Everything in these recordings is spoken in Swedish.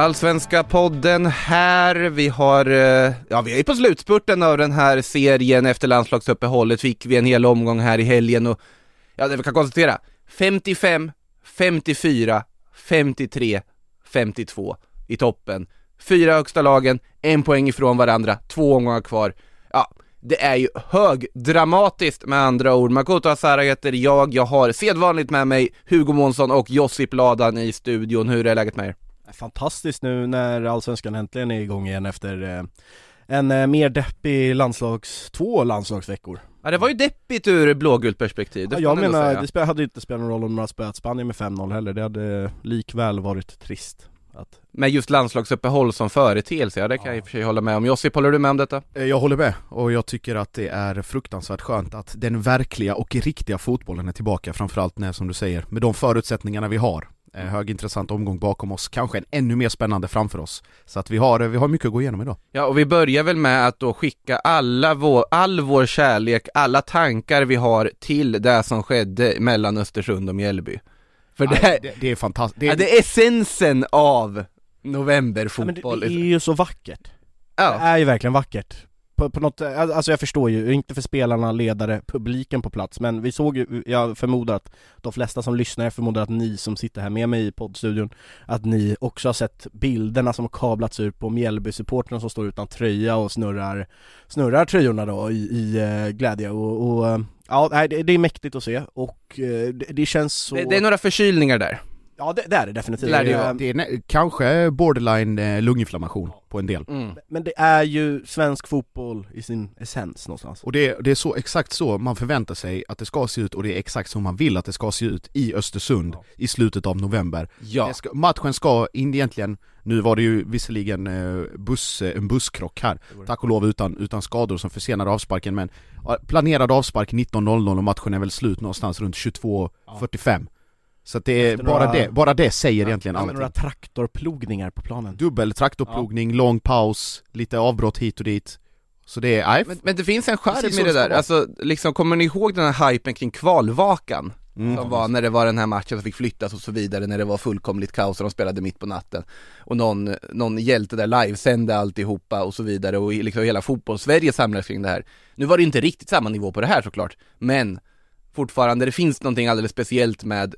Allsvenska podden här, vi har, eh, ja vi är på slutspurten av den här serien efter landslagsuppehållet, fick vi en hel omgång här i helgen och ja det vi kan konstatera, 55, 54, 53, 52 i toppen. Fyra högsta lagen, en poäng ifrån varandra, två omgångar kvar. Ja, det är ju högdramatiskt med andra ord. Makoto Asara heter jag, jag har sedvanligt med mig Hugo Månsson och Josip Ladan i studion. Hur är läget med er? Fantastiskt nu när Allsvenskan äntligen är igång igen efter eh, en eh, mer deppig landslags, två landslagsveckor Ja det var ju deppigt ur blågult perspektiv, det ja, Jag man menar, det hade inte spelat någon roll om hade spöat Spanien med 5-0 heller, det hade likväl varit trist att... Med just landslagsuppehåll som företeelse, ja det kan jag i och för sig hålla med om. Josip, håller du med om detta? Eh, Jag håller med, och jag tycker att det är fruktansvärt skönt att den verkliga och riktiga fotbollen är tillbaka Framförallt när, som du säger, med de förutsättningarna vi har Eh, Högintressant omgång bakom oss, kanske en ännu mer spännande framför oss Så att vi har, vi har mycket att gå igenom idag Ja, och vi börjar väl med att då skicka alla vår, all vår kärlek, alla tankar vi har till det som skedde mellan Östersund och Mjällby. För det, Nej, det, det är fantastiskt, ja, det är essensen av novemberfotboll. Ja, men det, det är ju så vackert Det ja. är ju verkligen vackert på, på något, eh, alltså jag förstår ju, inte för spelarna, ledare, publiken på plats Men vi såg ju, jag förmodar att de flesta som lyssnar, jag förmodar att ni som sitter här med mig i poddstudion Att ni också har sett bilderna som kablats ut på Mjällby-supportrarna som står utan tröja och snurrar Snurrar tröjorna då i, i eh, glädje och, och eh, Ja, det, är mäktigt att se och det, det känns så det, det är några förkylningar där. Ja det, det är det definitivt. Det. Eh, det är kanske borderline eh, lunginflammation på en del. Mm. Men det är ju svensk fotboll i sin essens någonstans. Och det, det är så, exakt så man förväntar sig att det ska se ut och det är exakt så man vill att det ska se ut i Östersund i slutet av november. Ja. Ska, matchen ska in egentligen, nu var det ju visserligen eh, buss, eh, en busskrock här, tack och lov utan, utan skador som försenade avsparken men ja, planerad avspark 19.00 och matchen är väl slut någonstans runt 22.45 Så att det är bara några- det, bara det säger egentligen Ja, men allting. några traktorplogningar på planen. Dubbel traktorplogning, lång paus, lite avbrott hit och dit. Så det är, Men, men det finns en så med det där, alltså liksom, kommer ni ihåg den här hypen kring kvalvakan? Mm. Som var när det var den här matchen som fick flyttas och så vidare, när det var fullkomligt kaos och de spelade mitt på natten. Och någon, någon hjälte där livesände alltihopa och så vidare och liksom hela fotbolls-Sverige samlades kring det här. Nu var det inte riktigt samma nivå på det här såklart, men fortfarande, det finns någonting alldeles speciellt med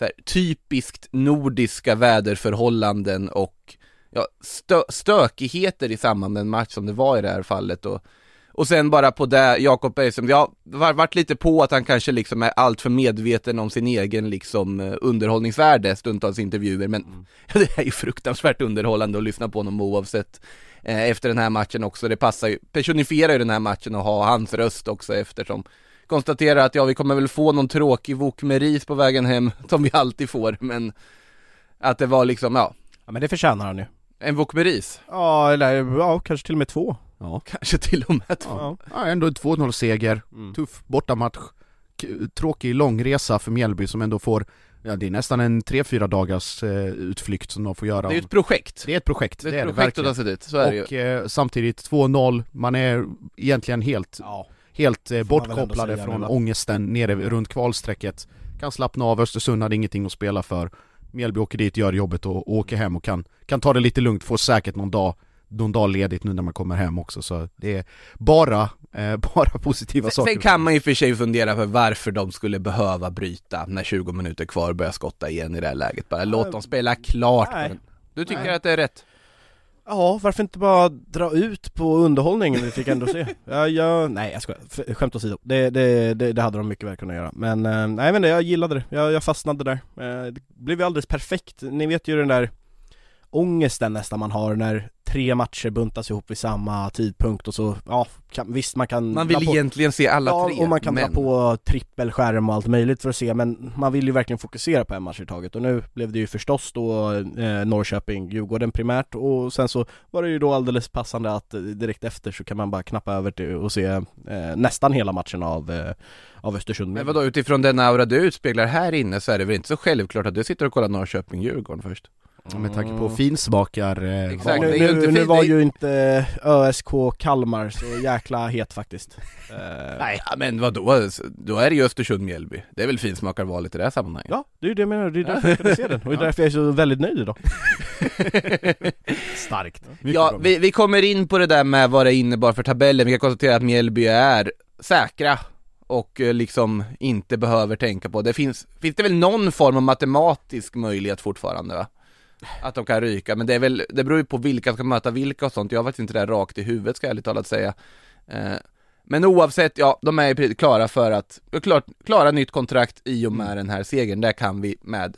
här, typiskt nordiska väderförhållanden och ja, stö stökigheter i samband med en match som det var i det här fallet och och sen bara på det, Jakob Bergström, jag har varit lite på att han kanske liksom är allt för medveten om sin egen liksom eh, underhållningsvärde stundtals intervjuer, men ja, det är ju fruktansvärt underhållande att lyssna på honom oavsett eh, efter den här matchen också, det passar ju, personifierar ju den här matchen och ha hans röst också eftersom konstaterar att ja, vi kommer väl få någon tråkig wok med ris på vägen hem, som vi alltid får, men att det var liksom, ja, Ja men det förtjänar han ju en wok med ris, Ja eller ja, kanske till och med två Ja, kanske till och med två. Ja, ja ändå en 2-0 seger, Mm. tuff bortamatch Tråkig lång resa för Mjällby som ändå får, ja det är nästan en 3-4 dagars eh, utflykt som de får göra Det är ju ett projekt. Det är ett projekt, Det det är ett det projekt att verkligen ta sig dit, så är det ju. Och eh, samtidigt 2-0, man är egentligen helt, ja. Helt eh, bortkopplade från men- ångesten nere runt kvalstrecket Kan slappna av, Östersund hade ingenting att spela för Mjällby åker dit, gör jobbet och, och åker hem och kan, kan ta det lite lugnt, får säkert någon dag någon dag ledigt nu när man kommer hem också så det är bara, eh, bara positiva Sen, saker. sen kan man ju för sig fundera på varför de skulle behöva bryta när 20 minuter kvar och börja skotta igen i det här läget. Bara låt dem spela klart. Nej. Du tycker Nej. att det är rätt? Ja, varför inte bara dra ut på underhållningen vi fick ändå se? Ja, jag, nej jag skojar, skämt åsido. Det, det, det, det hade de mycket väl kunnat göra. Men eh, nej men det, jag gillade det, jag, jag fastnade där. Eh, det blev ju alldeles perfekt. Ni vet ju den där ångesten nästan man har när tre matcher buntas ihop vid samma tidpunkt och så, ja kan, visst man kan Man vill på, egentligen se alla ja, tre, och man kan men... dra på trippelskärm och allt möjligt för att se men man vill ju verkligen fokusera på en match i taget och nu blev det ju förstås då eh, Norrköping, Djurgården primärt och sen så var det ju då alldeles passande att eh, direkt efter så kan man bara knappa över till och se eh, nästan hela matchen av, eh, av Östersund Men vadå, utifrån den aura du utspeglar här inne så är det väl inte så självklart att du sitter och kollar Norrköping-Djurgården först? Med tanke på finsmakar eh, Exakt. nu, nu, nu var ju inte ÖSK Kalmar så jäkla het faktiskt Eh, Nej, men vadå, då är det ju Östersund-Mjällby. Det är väl finsmakarvalet i det här sammanhanget? Ja, det är ju det jag menar, det är därför jag kunde se den och det är därför jag är så väldigt nöjd idag Starkt. Ja, vi, vi kommer in på det där med vad det innebar för tabellen. Vi kan konstatera att Mjällby är säkra och eh, liksom inte behöver tänka på det. Finns, finns det väl någon form av matematisk möjlighet fortfarande va? Att de kan ryka, men det är väl, det beror ju på vilka som ska möta vilka och sånt. Jag har faktiskt inte det rakt i huvudet ska jag ärligt talat säga. Eh, men oavsett, ja, de är ju klara för att, klart, klara nytt kontrakt i och med den här segern. Där kan vi med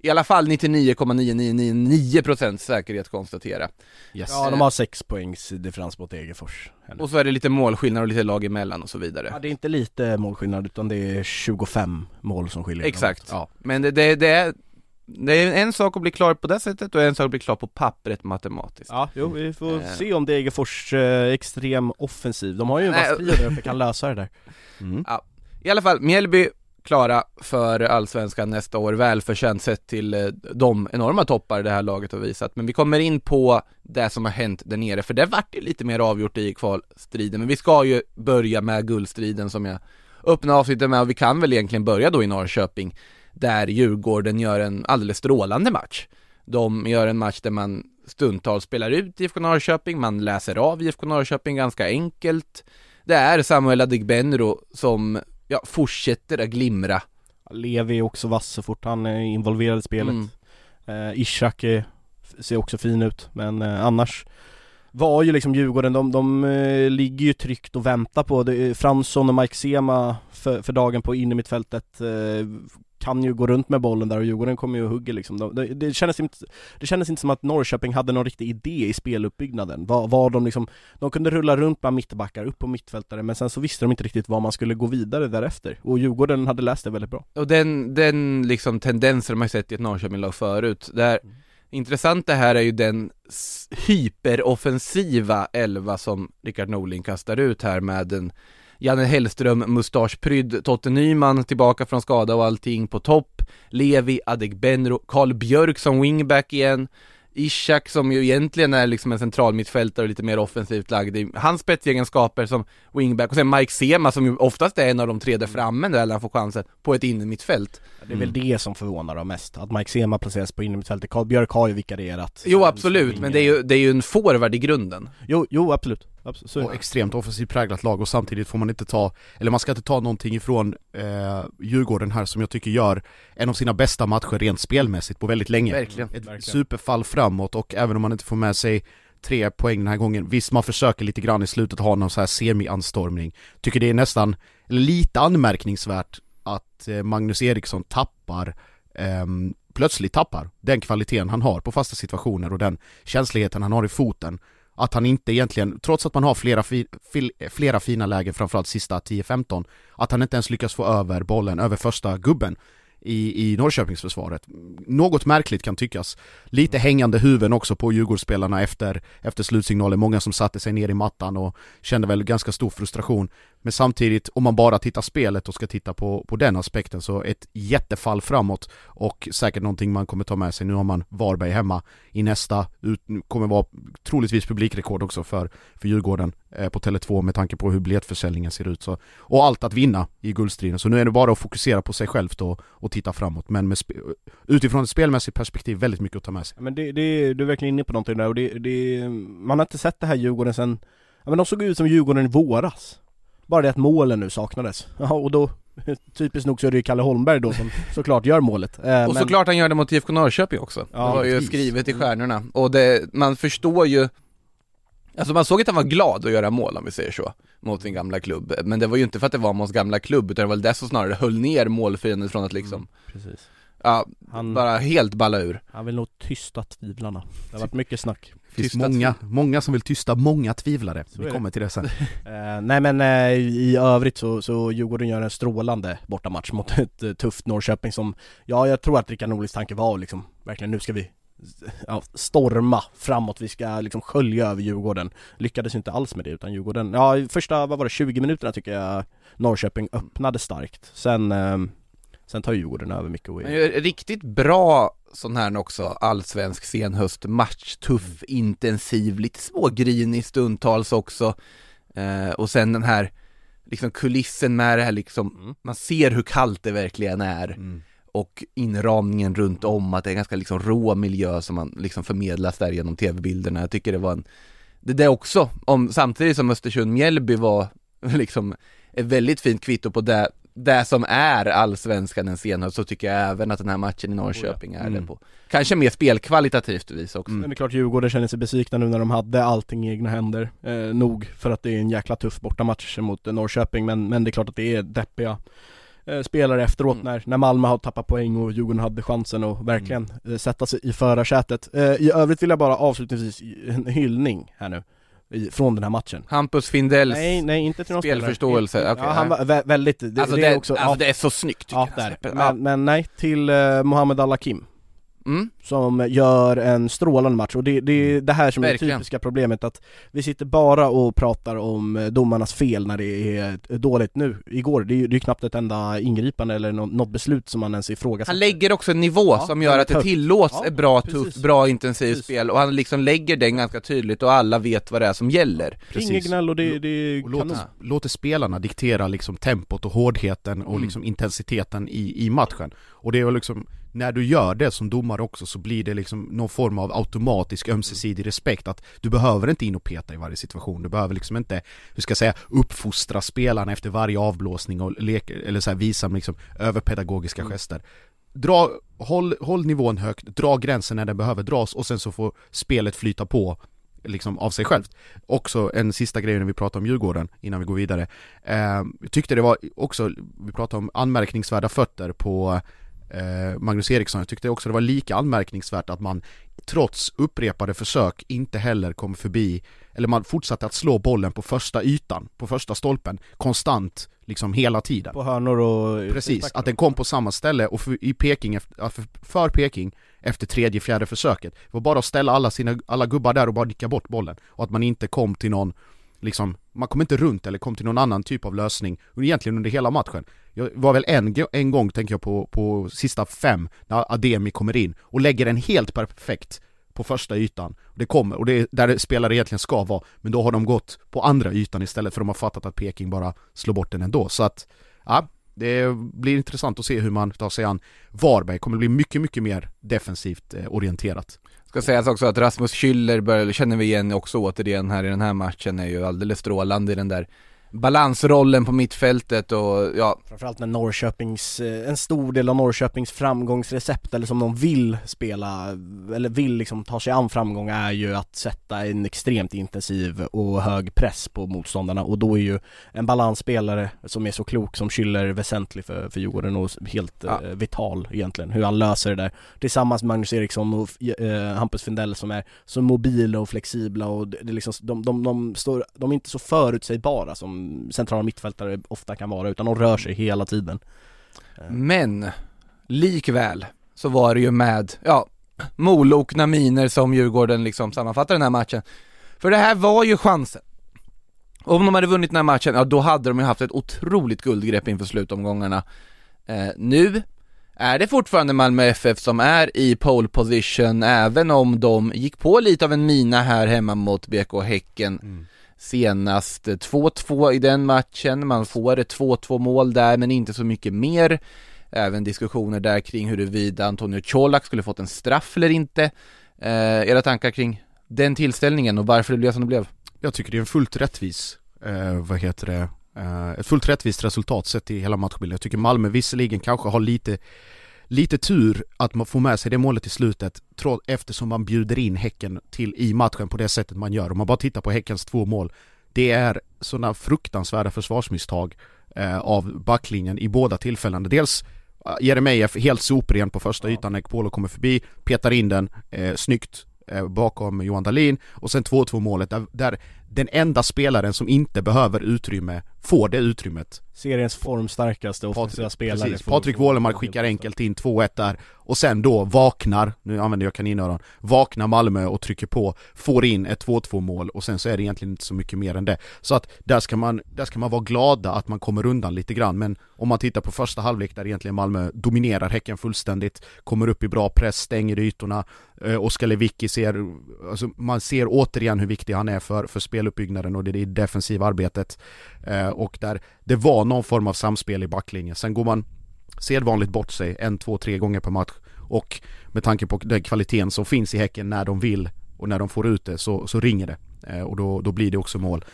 i alla fall 99,9999% säkerhet konstatera. Yes. Ja, de har sex poängs differens mot Degerfors ännu. Och så är det lite målskillnad och lite lag emellan och så vidare. Ja, det är inte lite målskillnad utan det är 25 mål som skiljer Exakt. Ja. Men det, det, det, är, det är en sak att bli klar på det sättet och en sak att bli klar på pappret matematiskt. Ja, jo, vi får Eh. se om Degerfors eh, extrem offensiv. De har ju en vass trio där uppe, kan lösa det där. Mm. I alla fall, Mjällby klara för Allsvenskan nästa år, välförtjänt sett till eh, de enorma toppar det här laget har visat. Men vi kommer in på det som har hänt där nere, för det vart ju lite mer avgjort i kvalstriden. Men vi ska ju börja med guldstriden som jag öppnade avsnittet med och vi kan väl egentligen börja då i Norrköping, där Djurgården gör en alldeles strålande match. De gör en match där man stundtals spelar ut IFK Norrköping, man läser av IFK Norrköping ganska enkelt. Det är Samuel Adegbenro som ja, fortsätter att glimra. Levi är också vass så fort han är involverad i spelet. Mm. Eh, Ishak är, ser också fin ut, men eh, annars var ju liksom Djurgården, de, de eh, ligger ju tryggt och väntar på det. Fransson och Mike Sema för, för dagen på innermittfältet eh, kan ju gå runt med bollen där och Djurgården kommer ju och hugger liksom. De, det, det, kändes inte, det kändes inte som att Norrköping hade någon riktig idé i speluppbyggnaden. Vad, vad de liksom, de kunde rulla runt bland mittbackar, upp på mittfältare, men sen så visste de inte riktigt vad man skulle gå vidare därefter. Och Djurgården hade läst det väldigt bra. Och den, den liksom tendensen de har sett i ett Norrköping-lag förut. Det här, intressanta här är ju den hyperoffensiva elva som Rickard Norling kastar ut här med en Janne Hellström, mustaschprydd, Totte Nyman tillbaka från skada och allting på topp, Levi, Adegbenro, Karl Björk som wingback igen, Ishak som ju egentligen är liksom en central mittfältare och lite mer offensivt lagd. I hans spetsegenskaper som wingback. Och sen Mike Sema som ju oftast är en av de tre där framme där han får chansen på ett innermittfält. Det är väl det som förvånar dem mest, att Mike Sema placeras på innermittfältet. Karl Björk har ju vikarierat. Jo absolut, men det är ju, det är ju en forward i grunden. Jo, jo absolut. absolut. Och extremt offensivt präglat lag och samtidigt får man inte ta, eller man ska inte ta någonting ifrån eh, Djurgården här som jag tycker gör en av sina bästa matcher rent spelmässigt på väldigt länge. Verkligen. Ett Verkligen. superfall framåt och även om man inte får med sig tre poäng den här gången, visst man försöker lite grann i slutet ha någon så här semi-anstormning, tycker det är nästan lite anmärkningsvärt att eh, Magnus Eriksson tappar ehm, plötsligt tappar den kvaliteten han har på fasta situationer och den känsligheten han har i foten. Att han inte egentligen, trots att man har flera, fi, flera fina lägen, framförallt sista 10-15, att han inte ens lyckas få över bollen, över första gubben i, i Norrköpingsförsvaret. Något märkligt kan tyckas. Lite hängande huvuden också på Djurgårdsspelarna efter, efter slutsignalen, många som satte sig ner i mattan och kände väl ganska stor frustration. Men samtidigt, om man bara tittar spelet och ska titta på, på den aspekten, så ett jättefall framåt och säkert någonting man kommer ta med sig. Nu har man Varberg hemma i nästa, ut, kommer vara troligtvis publikrekord också för, för Djurgården. Eh, på Tele2 med tanke på hur biljettförsäljningen ser ut. Så, och allt att vinna i guldstriden. Så nu är det bara att fokusera på sig själv då och titta framåt. Men med utifrån ett spelmässigt perspektiv väldigt mycket att ta med sig. Men det, det, du är verkligen inne på någonting där och det, det, man har inte sett det här Djurgården sen, ja men de såg ut som Djurgården i våras. Bara det att målen nu saknades. Ja och då, typiskt nog så är det ju Kalle Holmberg då som såklart gör målet. Eh, Och men- såklart han gör det mot IFK Norrköping också. Ja, det var ju precis. skrivet i stjärnorna. Och det, man förstår ju Alltså man såg att han var glad att göra mål om vi säger så, mot sin gamla klubb. Men det var ju inte för att det var mot gamla klubb, utan det var väl det som snarare höll ner målfienden från att liksom, Precis. ja, Han, bara helt balla ur. han vill nog tysta tvivlarna. Det har varit mycket snack. Det finns många, många som vill tysta många tvivlare. Så Vi kommer till det sen. Eh, nej men eh, i övrigt så, så Djurgården gör en strålande bortamatch mot ett eh, tufft Norrköping som, ja jag tror att Rickard Norlings tanke var liksom, verkligen nu ska vi ja, storma framåt, vi ska liksom skölja över Djurgården. Lyckades inte alls med det utan Djurgården, ja första, vad var det, 20 minuterna tycker jag Norrköping öppnade starkt. Sen, eh, sen tar Djurgården över mycket och riktigt bra sån här också, allsvensk senhöstmatch, tuff, intensiv, lite smågrinig stundtals också. Eh, och sen den här, liksom kulissen med det här liksom, Mm. man ser hur kallt det verkligen är. Mm. Och inramningen runt om, att det är en ganska liksom rå miljö som man liksom förmedlas där genom tv-bilderna. Jag tycker det var en, det där också, om, samtidigt som Östersund-Mjällby var liksom ett väldigt fint kvitto på det, det som är allsvenskan en senhöst, så tycker jag även att den här matchen i Norrköping är det Mm. på. Kanske mer spelkvalitativt vis också. Mm. Men det är klart Djurgården känner sig besvikna nu när de hade allting i egna händer. Eh, nog för att det är en jäkla tuff bortamatch mot Norrköping men, men det är klart att det är deppiga spelare efteråt Mm. när, när Malmö har tappat poäng och Djurgården hade chansen att verkligen eh, sätta sig i förarsätet. Eh, I övrigt vill jag bara avslutningsvis en hyllning här nu i, från den här matchen. Hampus Findells Nej, nej inte till någon spelförståelse, okej, ja, han var vä- väldigt, det, alltså, det, det, är också, alltså ja, det är så snyggt ja, jag. där. Släpper- Men, men nej, till eh, Mohamed Al-Hakim Mm. som gör en strålande match och det, det är det här som är det Verkligen. typiska problemet att vi sitter bara och pratar om eh, domarnas fel när det är dåligt nu. Igår, det är ju det är knappt ett enda ingripande eller nå- något beslut som man ens ifrågasätter. Han lägger också en nivå Ja, som gör att det tillåts Ja, ett bra, precis. tufft, bra, intensivt Precis. spel och han liksom lägger den ganska tydligt och alla vet vad det är som gäller. Inget gnäll och det, det är Och låter, kanon. låter spelarna diktera liksom tempot och hårdheten och Mm. liksom intensiteten i, i matchen. Och det är ju liksom, när du gör det som domare också så blir det liksom någon form av automatisk ömsesidig respekt att du behöver inte in och peta i varje situation, du behöver liksom inte, hur ska jag säga, uppfostra spelarna efter varje avblåsning och leka, eller så här, visa liksom överpedagogiska Mm. gester. Dra, håll, håll nivån högt, dra gränsen när den behöver dras och sen så får spelet flyta på liksom av sig självt. Också en sista grej när vi pratar om Djurgården innan vi går vidare. Eh, jag tyckte det var också, vi pratade om anmärkningsvärda fötter på eh, Magnus Eriksson. Jag tyckte också det var lika anmärkningsvärt att man trots upprepade försök inte heller kom förbi, eller man fortsatte att slå bollen på första ytan, på första stolpen, konstant, liksom hela tiden. På hörnor och Precis, att den kom på samma ställe och för, i Peking, för Peking efter tredje, fjärde försöket. Det var bara att ställa alla, sina, alla gubbar där och bara nicka bort bollen. Och att man inte kom till någon, liksom, man kom inte runt eller kom till någon annan typ av lösning, egentligen under hela matchen. Jag var väl en, en gång, tänker jag på, på sista fem, när Ademi kommer in och lägger en helt perfekt på första ytan. Det kommer, och det är där spelare egentligen ska vara, men då har de gått på andra ytan istället för de har fattat att Peking bara slår bort den ändå. Så att, ja, det blir intressant att se hur man tar sig an Varberg, kommer bli mycket, mycket mer defensivt eh, orienterat. Ska sägas också att Rasmus Schüller bör, känner vi igen också återigen här i den här matchen, är ju alldeles strålande i den där balansrollen på mittfältet och ja, Framförallt när Norrköpings, eh, en stor del av Norrköpings framgångsrecept eller som de vill spela, eller vill liksom ta sig an framgång är ju att sätta en extremt intensiv och hög press på motståndarna. Och då är ju en balansspelare som är så klok som Schüller väsentlig för, för Djurgården och helt Ja. eh, vital egentligen, hur han löser det där. Tillsammans med Magnus Eriksson och eh, Hampus Findell som är så mobila och flexibla och det, det liksom, de, de, de, står, de är inte så förutsägbara som centrala mittfältare ofta kan vara utan de rör sig hela tiden. Eh, men likväl så var det ju med, ja, molokna miner som Djurgården liksom sammanfattar den här matchen. För det här var ju chansen. Om de hade vunnit den här matchen, ja då hade de ju haft ett otroligt guldgrepp inför slutomgångarna. Eh, nu är det fortfarande Malmö FF som är i pole position, även om de gick på lite av en mina här hemma mot BK Häcken senast 2-2 i den matchen, man får ett 2-2 mål där men inte så mycket mer. Även diskussioner där kring huruvida Antonio Colak skulle fått en straff eller inte. Eh, era tankar kring den tillställningen och varför det blev som det blev? Jag tycker det är en fullt rättvis, eh, vad heter det, eh, ett fullt rättvist resultat sett i hela matchbilden. Jag tycker Malmö visserligen kanske har lite lite tur att man får med sig det målet i slutet eftersom man bjuder in Häcken till i matchen på det sättet man gör. Om man bara tittar på Häckens två mål. Det är sådana fruktansvärda försvarsmisstag eh, av backlinjen i båda tillfällena. Dels eh, Jeremejeff helt sopren på första ytan när Polo kommer förbi, petar in den eh, snyggt eh, bakom Johan Dahlin och sen 2-2 målet där, där den enda spelaren som inte behöver utrymme får det utrymmet Seriens formstarkaste offensiva spelare Precis, Patrik Wålemark skickar enkelt in 2-1 där och sen då vaknar, nu använder jag kaninöron, vaknar Malmö och trycker på, får in ett 2-2 mål och sen så är det egentligen inte så mycket mer än det. Så att där ska man, där ska man vara glada att man kommer undan lite grann men om man tittar på första halvlek där egentligen Malmö dominerar Häcken fullständigt, kommer upp i bra press, stänger ytorna, eh, Oskar Lewicki ser, alltså man ser återigen hur viktig han är för, för speluppbyggnaden och det, det defensiva arbetet eh, och där det var någon form av samspel i backlinjen. Sen går man sedvanligt bort sig en, två, tre gånger per match och med tanke på den kvaliteten som finns i Häcken när de vill och när de får ut det så, så ringer det eh, och då, då blir det också mål.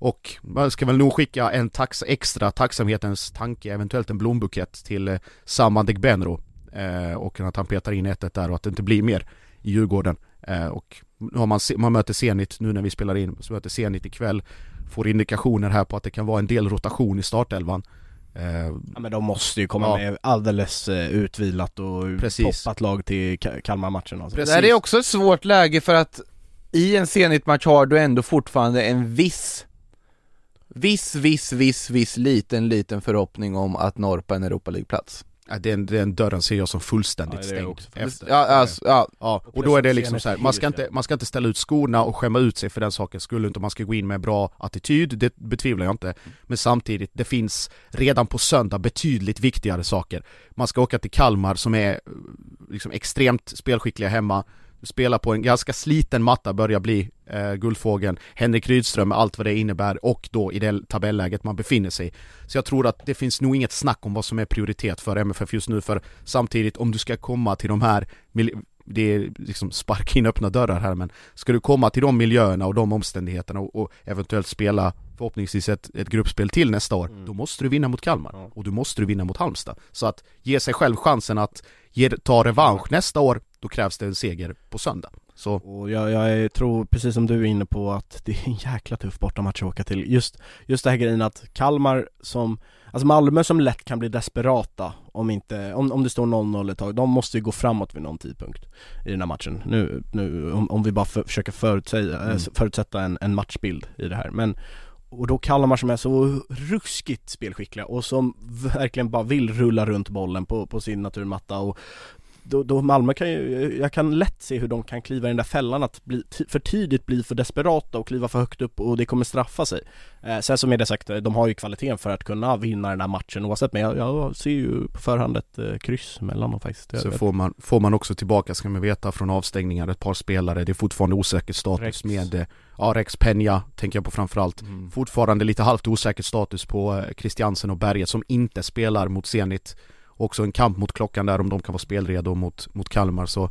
Och man ska väl nog skicka en tax, extra tacksamhetens tanke, eventuellt en blombukett till eh, Sam Degbenro. eh, och att han petar in 1 där och att det inte blir mer i Djurgården. Eh, och nu har man, man möter Zenit nu när vi spelar in, så möter Zenit ikväll får indikationer här på att det kan vara en del rotation i startelvan. Eh, ja men de måste ju komma ja. med alldeles eh, utvilat och Precis. toppat lag till Kalmar-matchen alltså. Det här är också ett svårt läge för att i en Zenit-match har du ändå fortfarande en viss Viss, viss, viss, viss liten, liten förhoppning om att norpa en Europa League-plats Ja, den, den dörren ser jag som fullständigt ja, stängd. Ja, alltså, ja. ja, och då är det liksom så här, man ska, inte, man ska inte ställa ut skorna och skämma ut sig för den saken skulle inte man ska gå in med bra attityd, det betvivlar jag inte. Men samtidigt, det finns redan på söndag betydligt viktigare saker. Man ska åka till Kalmar som är liksom extremt spelskickliga hemma, spelar på en ganska sliten matta, börjar bli eh, Guldfågeln, Henrik Rydström med allt vad det innebär och då i det tabelläget man befinner sig Så jag tror att det finns nog inget snack om vad som är prioritet för MFF just nu för samtidigt om du ska komma till de här det är liksom sparka in öppna dörrar här men ska du komma till de miljöerna och de omständigheterna och, och eventuellt spela förhoppningsvis ett, ett gruppspel till nästa år, mm. då måste du vinna mot Kalmar ja. och du måste du vinna mot Halmstad. Så att ge sig själv chansen att ge, ta revansch nästa år, då krävs det en seger på söndag. Så. Och jag, jag tror, precis som du är inne på, att det är en jäkla tuff bortamatch att åka till. Just, just det här grejen att Kalmar som, alltså Malmö som lätt kan bli desperata om inte, om, om det står 0-0 ett tag, de måste ju gå framåt vid någon tidpunkt i den här matchen. Nu, nu om, om vi bara för, försöker förutsäga, mm. förutsätta en, en matchbild i det här. Men och då Kalmar som är så ruskigt spelskickliga och som verkligen bara vill rulla runt bollen på, på sin naturmatta och då, då Malmö kan ju, jag kan lätt se hur de kan kliva i den där fällan att bli för tidigt bli för desperata och kliva för högt upp och det kommer straffa sig. Eh, sen som är det sagt, de har ju kvaliteten för att kunna vinna den här matchen oavsett men jag, jag ser ju på förhand ett eh, kryss mellan dem faktiskt. Så får man, får man också tillbaka, ska man veta, från avstängningar ett par spelare, det är fortfarande osäker status Rex. med eh, Ja, Rex Peña tänker jag på framförallt. Mm. Fortfarande lite halvt osäker status på Christiansen och Berget som inte spelar mot Zenit också en kamp mot klockan där om de kan vara spelredo mot, mot Kalmar så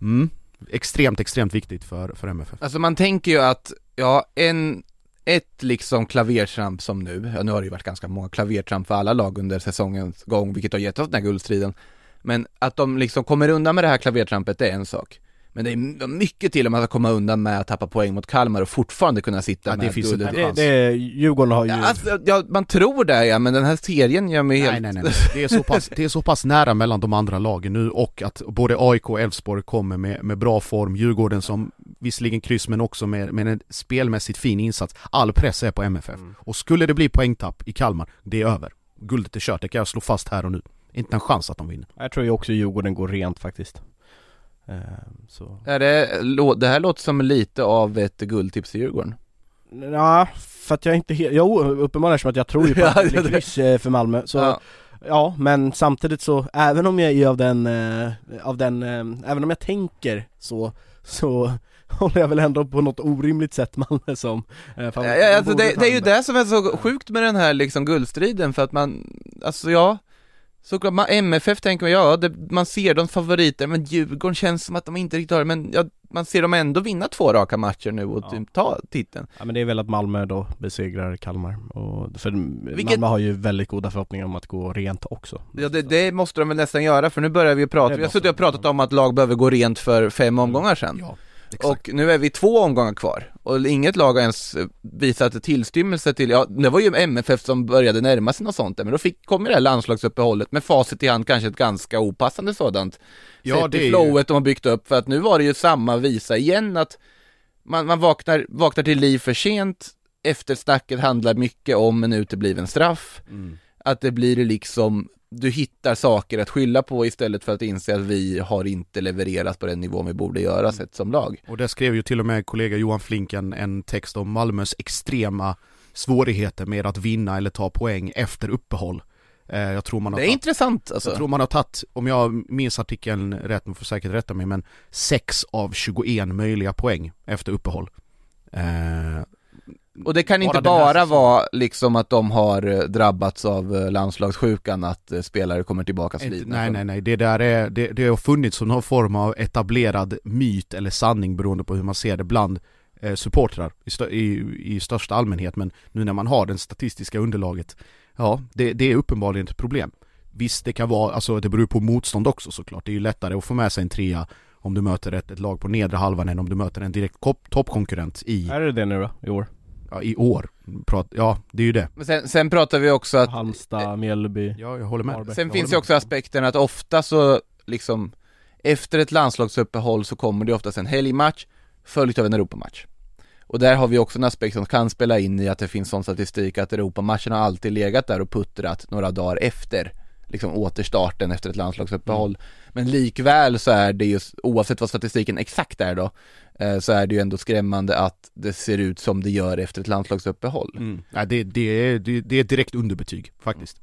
mm, extremt, extremt viktigt för, för MFF. Alltså man tänker ju att, ja, en, ett liksom klavertramp som nu, ja nu har det ju varit ganska många klavertramp för alla lag under säsongens gång, vilket har gett oss den här guldstriden. Men att de liksom kommer undan med det här klavertrampet, det är en sak. Men det är mycket till om man ska komma undan med att tappa poäng mot Kalmar och fortfarande kunna sitta ja, med det finns det, det, det, Djurgården har ju... Ja, alltså, ja, man tror det ja, men den här serien gör mig helt... Nej, nej, nej, det är, så pass, det är så pass nära mellan de andra lagen nu och att både AIK och Elfsborg kommer med, med bra form, Djurgården som visserligen kryss men också med, med en spelmässigt fin insats. All press är på MFF. Mm. Och skulle det bli poängtapp i Kalmar, det är över. Guldet är kört, det kan jag slå fast här och nu. Inte en chans att de vinner. Jag tror ju också Djurgården går rent faktiskt. Ehm, så. Är det, det här låter som lite av ett guldtips till Djurgården Ja, för att jag inte helt, jo uppenbarligen som att jag tror ju på att det blir kryss eh, för Malmö så ja. ja. men samtidigt så, även om jag är av den, eh, av den, eh, även om jag tänker så, så håller jag väl ändå på något orimligt sätt Malmö som eh, fan, Ja, alltså det, det är ju det som är så sjukt med den här liksom guldstriden för att man, alltså ja Såklart, man, MFF tänker man, ja, det, man ser de favoriter, men Djurgården känns som att de inte riktigt har det, men ja, man ser dem ändå vinna två raka matcher nu och Ja. typ ta titeln. Ja men det är väl att Malmö då besegrar Kalmar och för Vilket- Malmö har ju väldigt goda förhoppningar om att gå rent också Ja, det, det måste de väl nästan göra, för nu börjar vi ju prata, vi har suttit och pratat om att lag behöver gå rent för fem omgångar sedan. Ja, Och nu är vi två omgångar kvar och inget lag har ens eh, visat tillstymmelse till, ja det var ju MFF som började närma sig något sånt men då fick, kom ju det här landslagsuppehållet med facit i hand, kanske ett ganska opassande sådant. Ja, Sett det i ju- flowet de har byggt upp, för att nu var det ju samma visa igen att man, man vaknar, vaknar till liv för sent, eftersnacket handlar mycket om en utebliven straff, Mm. att det blir liksom du hittar saker att skylla på istället för att inse att vi har inte levererat på den nivån vi borde göra sett som lag. Och där skrev ju till och med kollega Johan Flinken en text om Malmös extrema svårigheter med att vinna eller ta poäng efter uppehåll. Eh, Jag tror man har Det är tagit- intressant alltså. Jag tror man har tagit, om jag minns artikeln rätt, man får säkert rätta mig, men 6 av 21 möjliga poäng efter uppehåll. Eh, Och det kan Bara inte bara vara liksom att de har eh, drabbats av eh, landslagssjukan, att eh, spelare kommer tillbaka slitna. nej nej nej, det där är, det, det har funnits som någon form av etablerad myt eller sanning beroende på hur man ser det bland eh, supportrar i, stö, i, i största allmänhet, men nu när man har det statistiska underlaget, ja, det, det är uppenbarligen ett problem. Visst, det kan vara, alltså det beror på motstånd också såklart, det är ju lättare att få med sig en trea om du möter ett, ett lag på nedre halvan än om du möter en direkt toppkonkurrent i, Är det det nu då, i år? Ja, i år. Prat, ja, det är ju det. Men sen, sen pratar vi också att, Halmstad, Mjällby Ja, jag håller med. Varberg. sen Jag finns håller ju med. också aspekten att ofta så liksom, efter ett landslagsuppehåll så kommer det oftast en helgmatch, följt av en Europamatch. Och där har vi också en aspekt som kan spela in i att det finns sån statistik att Europamatchen har alltid legat där och puttrat några dagar efter liksom återstarten efter ett landslagsuppehåll. Men likväl så är det ju, oavsett vad statistiken exakt är då, eh, så är det ju ändå skrämmande att det ser ut som det gör efter ett landslagsuppehåll. Mm. Ja, det, det, är, det, det är ett direkt underbetyg faktiskt.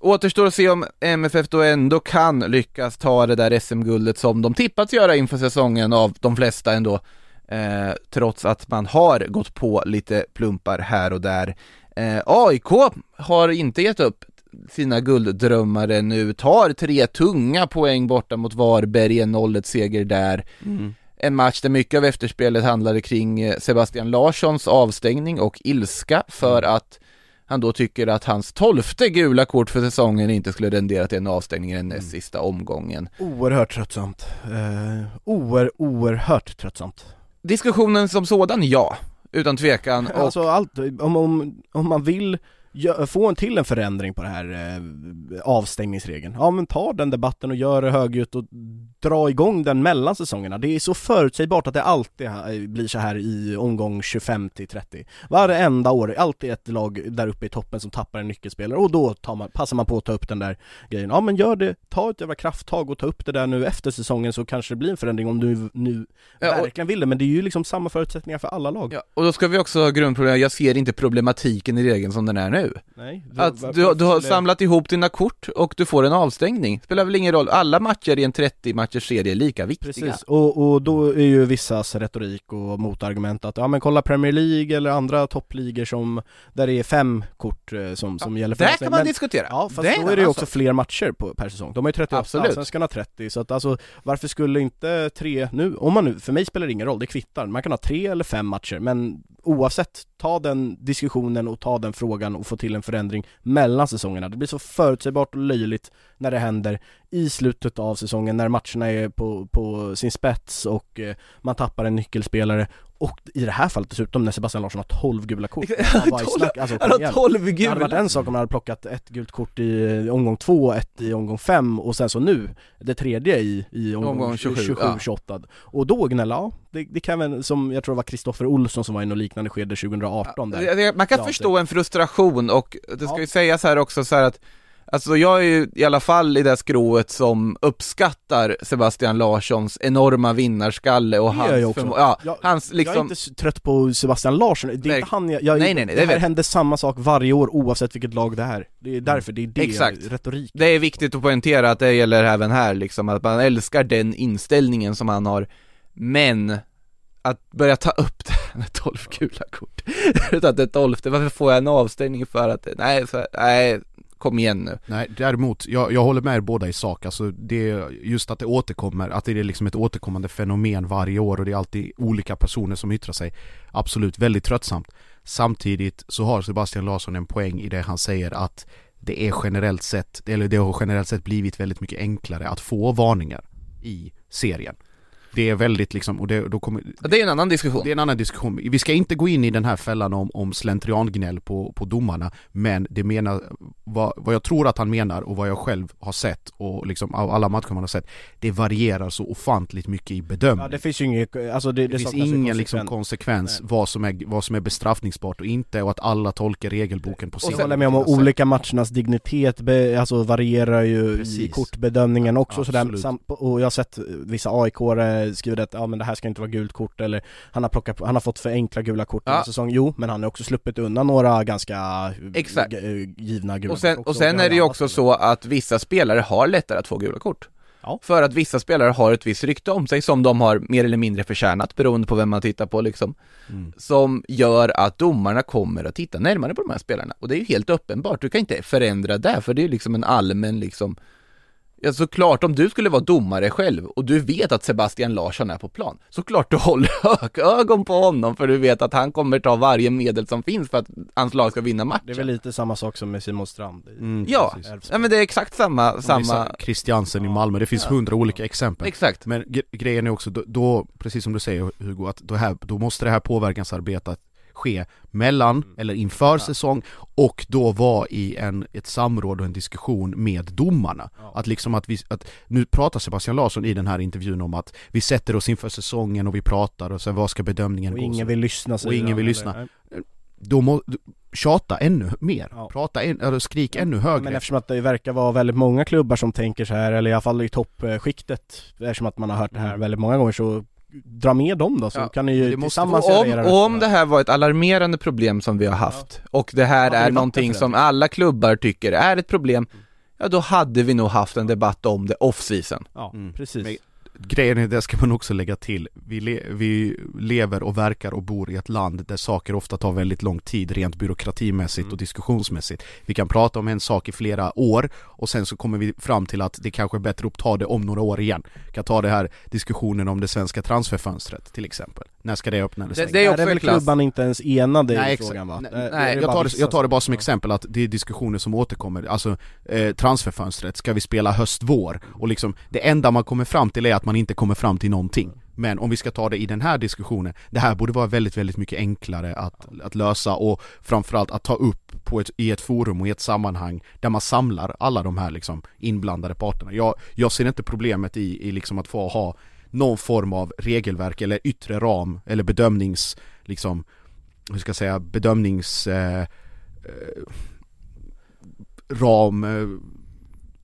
Återstår att se om MFF då ändå kan lyckas ta det där SM-guldet som de tippats göra inför säsongen av de flesta ändå. Eh, trots att man har gått på lite plumpar här och där. Eh, AIK har inte gett upp sina gulddrömmar ännu, tar tre tunga poäng borta mot Varberg, en 0 seger där. En match där mycket av efterspelet handlade kring eh, Sebastian Larssons avstängning och ilska för att han då tycker att hans tolfte gula kort för säsongen inte skulle rendera till en avstängning i den näst sista omgången. Oerhört tröttsamt. Eh, oer, oerhört tröttsamt. Diskussionen som sådan, ja, utan tvekan. Och Alltså allt, om, om, om man vill få en till en förändring på det här eh, avstängningsregeln, ja men ta den debatten och gör det högljutt och dra igång den mellan säsongerna. Det är så förutsägbart att det alltid ha- blir så här i omgång 25 till 30. Varenda år, alltid ett lag där uppe i toppen som tappar en nyckelspelare och då tar man, passar man på att ta upp den där grejen. Ja men gör det, ta ett jävla krafttag och ta upp det där nu efter säsongen så kanske det blir en förändring om du nu Ja, och- verkligen vill det, men det är ju liksom samma förutsättningar för alla lag. Ja, och då ska vi också ha grundproblem, jag ser inte problematiken i regeln som den är nu. Nej, Att du, du har samlat ihop dina kort och du får en avstängning. Spelar väl ingen roll, alla matcher i en 30 matchers serie är lika viktiga. Precis, och, och då är ju vissas retorik och motargument att ja men kolla Premier League eller andra toppligor som där det är fem kort eh, som, som gäller för Där avstängning. kan man Men- diskutera. Ja fast Det då är det ju också sak. fler matcher på, per säsong. De har ju 38, Absolut. har 30, så att alltså varför skulle inte tre, nu, om man nu, för mig spelar det ingen roll, det kvittar. Man kan ha tre eller fem matcher, men oavsett, ta den diskussionen och ta den frågan och få till en förändring mellan säsongerna. Det blir så förutsägbart och löjligt när det händer i slutet av säsongen när matcherna är på, på sin spets och eh, man tappar en nyckelspelare och i det här fallet dessutom när Sebastian Larsson har 12 gula kort. Snack? Alltså, Han har igen. 12 Det hade varit gula. en sak om man hade plockat ett gult kort i omgång två, ett i omgång fem och sen så nu, det tredje i, i omgång, Omgång 27, 27, ja. 28 Och då gnälla, ja, det, det kan väl, som jag tror det var Kristoffer Olsson som var i något liknande skede 2018 där Man kan förstå en frustration och det ska Ja. ju sägas här också så här att Alltså jag är ju i alla fall i det skrået som uppskattar Sebastian Larssons enorma vinnarskalle och hans jag förmo- ja, Jag- hans Jag är liksom inte trött på Sebastian Larsson, det är Nej. inte han jag, jag Nej, nej, nej, det det här händer samma sak varje år oavsett vilket lag det är. Det är därför, det är det, Exakt. retorik Det är viktigt att poängtera att det gäller även här liksom, att man älskar den inställningen som han har. Men att börja ta upp det här med 12 gula kort. Utan det tolfte, varför får jag en avstängning för att, nej, så, nej, kom igen nu. Nej, däremot, jag, jag håller med er båda i sak, alltså det, just att det återkommer, att det är liksom ett återkommande fenomen varje år och det är alltid olika personer som yttrar sig. Absolut, väldigt tröttsamt. Samtidigt så har Sebastian Larsson en poäng i det han säger att det är generellt sett, eller det har generellt sett blivit väldigt mycket enklare att få varningar i serien. Det är väldigt liksom, och det, då kommer... Det är en annan diskussion. Det är en annan diskussion. Vi ska inte gå in i den här fällan om, om slentriangnäll på, på domarna, men det menar, vad, vad jag tror att han menar och vad jag själv har sett och liksom av alla matcher man har sett, det varierar så ofantligt mycket i bedömning. Ja det finns ju inget, alltså det, Det, det finns ingen liksom konsekvens. konsekvens Nej. vad som, är, vad som är bestraffningsbart och inte och att alla tolkar regelboken på Och sin sen håller jag med om att olika matchernas dignitet be, alltså varierar ju i Precis. kortbedömningen också sådär, Absolut. Sam, och jag har sett vissa aik skriver att ja men det här ska inte vara gult kort eller han har plockat, han har fått för enkla gula kort Ja. ja. säsong, jo men han har också sluppit undan några ganska Exakt. g- eh, givna gula Och sen, kort och sen är det ju också så att vissa spelare har lättare att få gula kort. Ja. För att vissa spelare har ett visst rykte om sig som de har mer eller mindre förtjänat beroende på vem man tittar på liksom. Mm. Som gör att domarna kommer att titta närmare på de här spelarna. Och det är ju helt uppenbart, du kan inte förändra det för det är liksom en allmän liksom Ja såklart om du skulle vara domare själv och du vet att Sebastian Larsson är på plan Såklart du håller ögon på honom för du vet att han kommer ta varje medel som finns för att hans lag ska vinna matchen Det är väl lite samma sak som med Simon Strand i Mm, Ja, ja men det är exakt samma, Samma... Christiansen i Malmö, det finns Ja. hundra olika exempel. exakt Men gre- grejen är också, då, då, precis som du säger Hugo, att då, här, då måste det här påverkansarbetet ske mellan, eller inför säsong och då vara i en, ett samråd och en diskussion med domarna. Att liksom att vi, att, nu pratar Sebastian Larsson i den här intervjun om att vi sätter oss inför säsongen och vi pratar och sen vad ska bedömningen Och gå? ingen vill lyssna säger ingen vill eller- lyssna. Då må, tjata ännu mer, Ja. prata en, eller skrik ännu Ja, högre. Men eftersom att det verkar vara väldigt många klubbar som tänker så här, eller i alla fall i toppskiktet Eftersom att man har hört det här Mm. väldigt många gånger så Dra med dem då så Ja, kan ni ju Det tillsammans om, göra och om det här var ett alarmerande problem som vi har haft och det här Ja, det är någonting som det. alla klubbar tycker är ett problem Ja då hade vi nog haft en debatt om det off-season Ja, Mm. precis Men Grejen är, det ska man också lägga till, vi, le, vi lever och verkar och bor i ett land där saker ofta tar väldigt lång tid rent byråkratimässigt Mm. och diskussionsmässigt. Vi kan prata om en sak i flera år och sen så kommer vi fram till att det kanske är bättre att ta det om några år igen. Vi kan ta det här diskussionen om det svenska transferfönstret till exempel. När ska det öppna? eller Det- stänga? det är Där också är väl en klass. klubban inte ens enade i Nej, exakt. frågan va? Nej, nej, är jag, tar det, jag tar det bara som exempel att det är diskussioner som återkommer, alltså eh, transferfönstret, ska vi spela höst-vår? Och liksom, det enda man kommer fram till är att man inte kommer fram till någonting Men om vi ska ta det i den här diskussionen, det här borde vara väldigt, väldigt mycket enklare att, att lösa och framförallt att ta upp på ett, i ett forum och i ett sammanhang där man samlar alla de här liksom inblandade parterna Jag, jag ser inte problemet i, i liksom att få ha någon form av regelverk eller yttre ram eller bedömnings, liksom, hur ska jag säga, bedömnings eh, eh, ram, eh,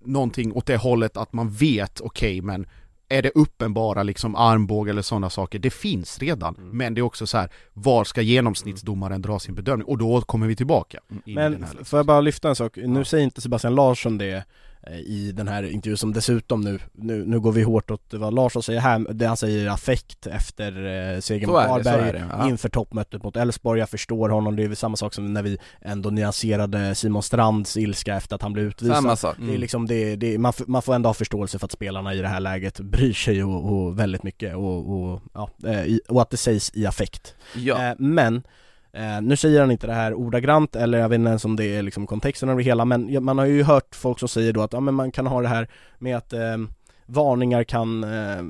någonting åt det hållet att man vet, okej men är det uppenbara liksom armbåge eller sådana saker, det finns redan. Mm. Men det är också så här, var ska genomsnittsdomaren dra sin bedömning? Och då kommer vi tillbaka. i Men här, liksom. får jag bara lyfta en sak? Nu Ja. säger inte Sebastian Larsson det i den här intervjun som dessutom nu, nu, nu går vi hårt åt vad Larsson säger här, det han säger affekt efter eh, segern mot Varberg ja. inför toppmötet mot Elfsborg, jag förstår honom, det är väl samma sak som när vi ändå nyanserade Simon Strands ilska efter att han blev utvisad Samma sak. Det är liksom det, det man, man får ändå ha förståelse för att spelarna i det här läget bryr sig och, och väldigt mycket och, och, ja, eh, och att det sägs i affekt Ja. Eh, men eh, nu säger han inte det här ordagrant eller jag vet inte ens om det är liksom kontexten av det hela men man har ju hört folk som säger då att ja, men man kan ha det här med att eh, varningar kan eh,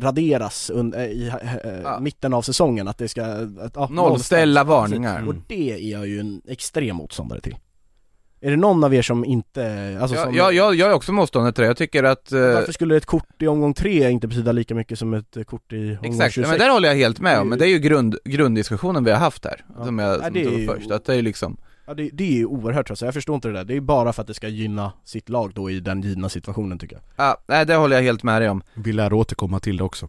raderas un- eh, i eh, Ja. mitten av säsongen, att det ska... Att, ja, Nollställa varningar. Och det är jag ju en extrem motståndare till Är det någon av er som inte, alltså Ja, som, jag, jag, jag är också motståndare till det, jag tycker att eh, varför skulle ett kort i omgång tre inte betyda lika mycket som ett eh, kort i omgång Exakt, 26? ja, men där håller jag helt med om, men det är ju grund, grunddiskussionen vi har haft här, Ja. som jag Ja, som det är tog ju- först, att det är liksom Ja det, det är ju oerhört alltså, jag förstår inte det där, det är bara för att det ska gynna sitt lag då i den givna situationen tycker jag Ja, nej det håller jag helt med dig om. Vi lär återkomma till det också.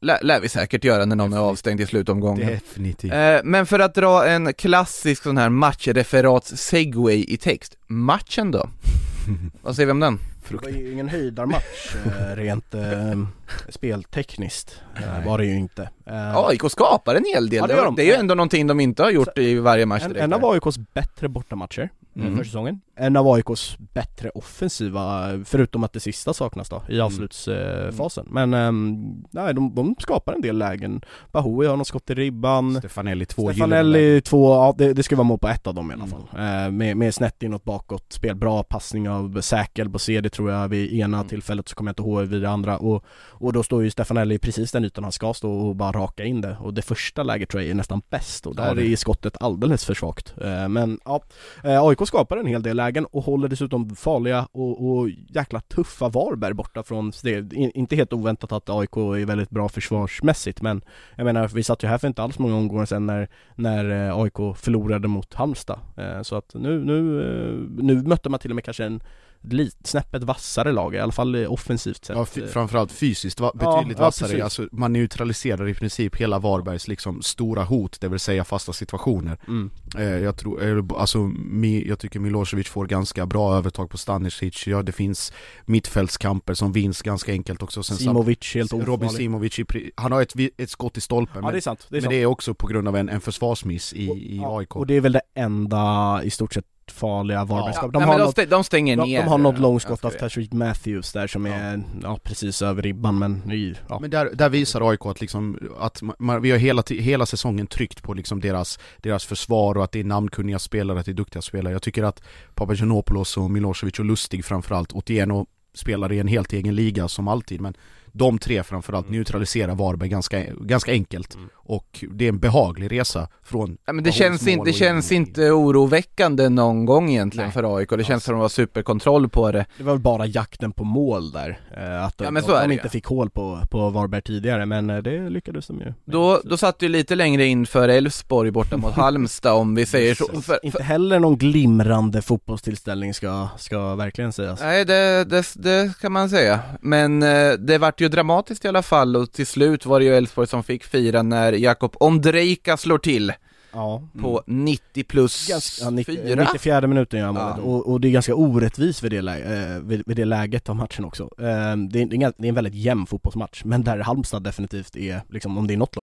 Lär, lär vi säkert göra när någon är Definitivt. avstängd i slutomgången. Definitivt. Eh, men för att dra en klassisk sån här matchreferats segway i text, matchen då? Vad säger vi om den? Det var ju ingen höjdarmatch eh, rent eh, speltekniskt eh, var det ju inte. Eh, AIK skapar en hel del, Ja, det de. det är ju ändå någonting de inte har gjort i varje match en, direkt en av här. AIKs bättre bortamatcher Mm. för säsongen. En av AIKs bättre offensiva, förutom att det sista saknas då i avslutsfasen. Men ehm, nej, de, de skapar en del lägen. Bahoui har något skott i ribban. Stefanelli två. Stefanelli två, ja det, det ska vara mål på ett av dem i alla Mm. fall. Eh, med, med snett inåt bakåt, spel bra passning av Säkel på CD tror jag vid ena Mm. tillfället så kommer jag inte ihåg vid det andra och, och då står ju Stefanelli precis den ytan han ska stå och bara raka in det och det första läget tror jag är nästan bäst och Ja, där det- är skottet alldeles för svagt. Eh, men ja, eh, AIK skapar en hel del lägen och håller dessutom farliga och, och jäkla tuffa Varberg borta från det. Inte helt oväntat att AIK är väldigt bra försvarsmässigt men jag menar vi satt ju här för inte alls många omgångar sedan när, när eh, AIK förlorade mot Halmstad. Eh, så att nu, nu, eh, nu mötte man till och med kanske en lit, snäppet vassare lag, i alla fall offensivt sett. Ja, framförallt fysiskt va- Ja, betydligt ja, vassare, precis. alltså, man neutraliserar i princip hela Varbergs liksom stora hot, det vill säga fasta situationer Mm. eh, Jag tror, eh, alltså, jag tycker Milosevic får ganska bra övertag på Stanisic, ja det finns mittfältskamper som vinns ganska enkelt också sen Simovic helt Robin ofarlig. Simovic, han har ett, ett skott i stolpen Ja men, det är sant, det är men sant. det är också på grund av en, en försvarsmiss i, i Ja, AIK Och det är väl det enda i stort sett farliga Varbergskap. Ja, de, nej, de, något, stä- de stänger de, ner de har något långskott av ganska Tashreeq Matthews där som Ja. är, ja precis över ribban men i, ja. Men där, där visar AIK att, liksom, att man, vi har hela, hela säsongen tryckt på liksom deras, deras försvar och att det är namnkunniga spelare, att det är duktiga spelare. Jag tycker att Papagiannopoulos och Milosevic och Lustig framförallt, Otieno spelar i en helt egen liga som alltid men de tre framförallt Mm. neutraliserar Varberg ganska, ganska enkelt Mm. Och det är en behaglig resa från Ja, men det känns, inte, det känns in- inte oroväckande någon gång egentligen Nej. för AIK, det känns Alls. som att de har superkontroll på det. Det var väl bara jakten på mål där, eh, att Ja, de, de inte fick hål på, på Varberg tidigare men eh, det lyckades de ju Då, då satt du lite längre in för Elfsborg borta mot Halmstad om vi säger så. För, för, Inte heller någon glimrande fotbollstillställning ska, ska verkligen sägas. Nej det, det, det kan man säga, men eh, det vart ju dramatiskt i alla fall och till slut var det ju Elfsborg som fick fira när Jakob Ondrejka slår till Ja. på 90 plus Ganska, ja, 90, 4 94 minuten gör han målet. Ja. och, och det är ganska orättvist vid det, lä- eh, vid, vid det läget av matchen också. Eh, det, är, det är en väldigt jämn fotbollsmatch, men där Halmstad definitivt är, liksom om det är något lag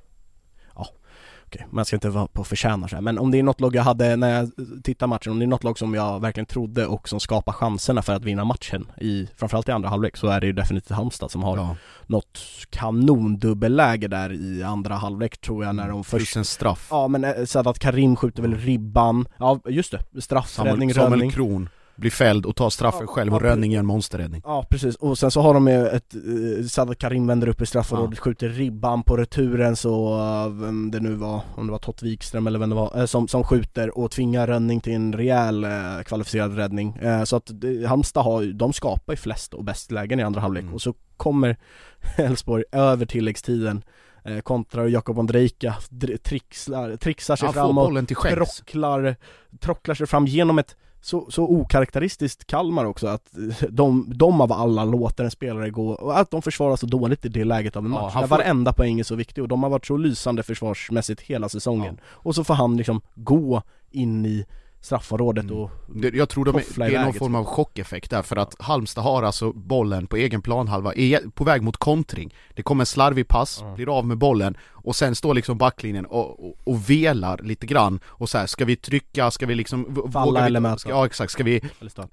Okej, man ska inte vara på förtjänar så här. men om det är något lag jag hade när jag tittar matchen, om det är något lag som jag verkligen trodde och som skapar chanserna för att vinna matchen i, framförallt i andra halvlek, så är det ju definitivt Halmstad som har ja, något kanondubbelläge där i andra halvlek tror jag när de plus först en straff. Ja men eh, Sadat Karim skjuter väl ribban, ja just det, straffräddning, Samuel, Samuel Kron blir fälld och tar straffen Ja, själv och ja, Rönning gör en monsterräddning. Ja precis, och sen så har de ju ett, eh, Sadat Karim vänder upp i straffområdet, skjuter ribban på returen så, eh, vem det nu var, om det var Tott Wikström eller vem det var, eh, som, som skjuter och tvingar Rönning till en rejäl eh, kvalificerad räddning. Eh, så att det, Halmstad har de skapar ju flest och bäst lägen i andra halvlek. Mm. och så kommer Elfsborg över tilläggstiden eh, kontrar Jakob Ondrejka dr- trixlar, trixar sig får framåt trocklar, trocklar sig fram genom ett så, så okaraktäristiskt Kalmar också att de, de av alla låter en spelare gå och att de försvarar så dåligt i det läget av en Ja, match. han där får- varenda poäng är så viktig och de har varit så lysande försvarsmässigt hela säsongen. Och så får han liksom gå in i straffområdet Mm. och Det- Jag tror de är, det är någon form av chockeffekt där för att Halmstad har alltså bollen på egen planhalva, är på väg mot kontring Det kommer en slarvig pass, Ja. blir av med bollen och sen står liksom backlinjen och, och, och velar lite grann och så här, ska vi trycka, ska vi liksom Falla vågar vi, eller möta. ska, Ja exakt, ska vi,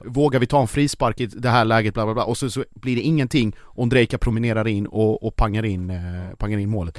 vågar vi ta en frispark i det här läget bla bla bla och så, så blir det ingenting Ondrejka promenerar in och, och pangar in, eh, pangar in målet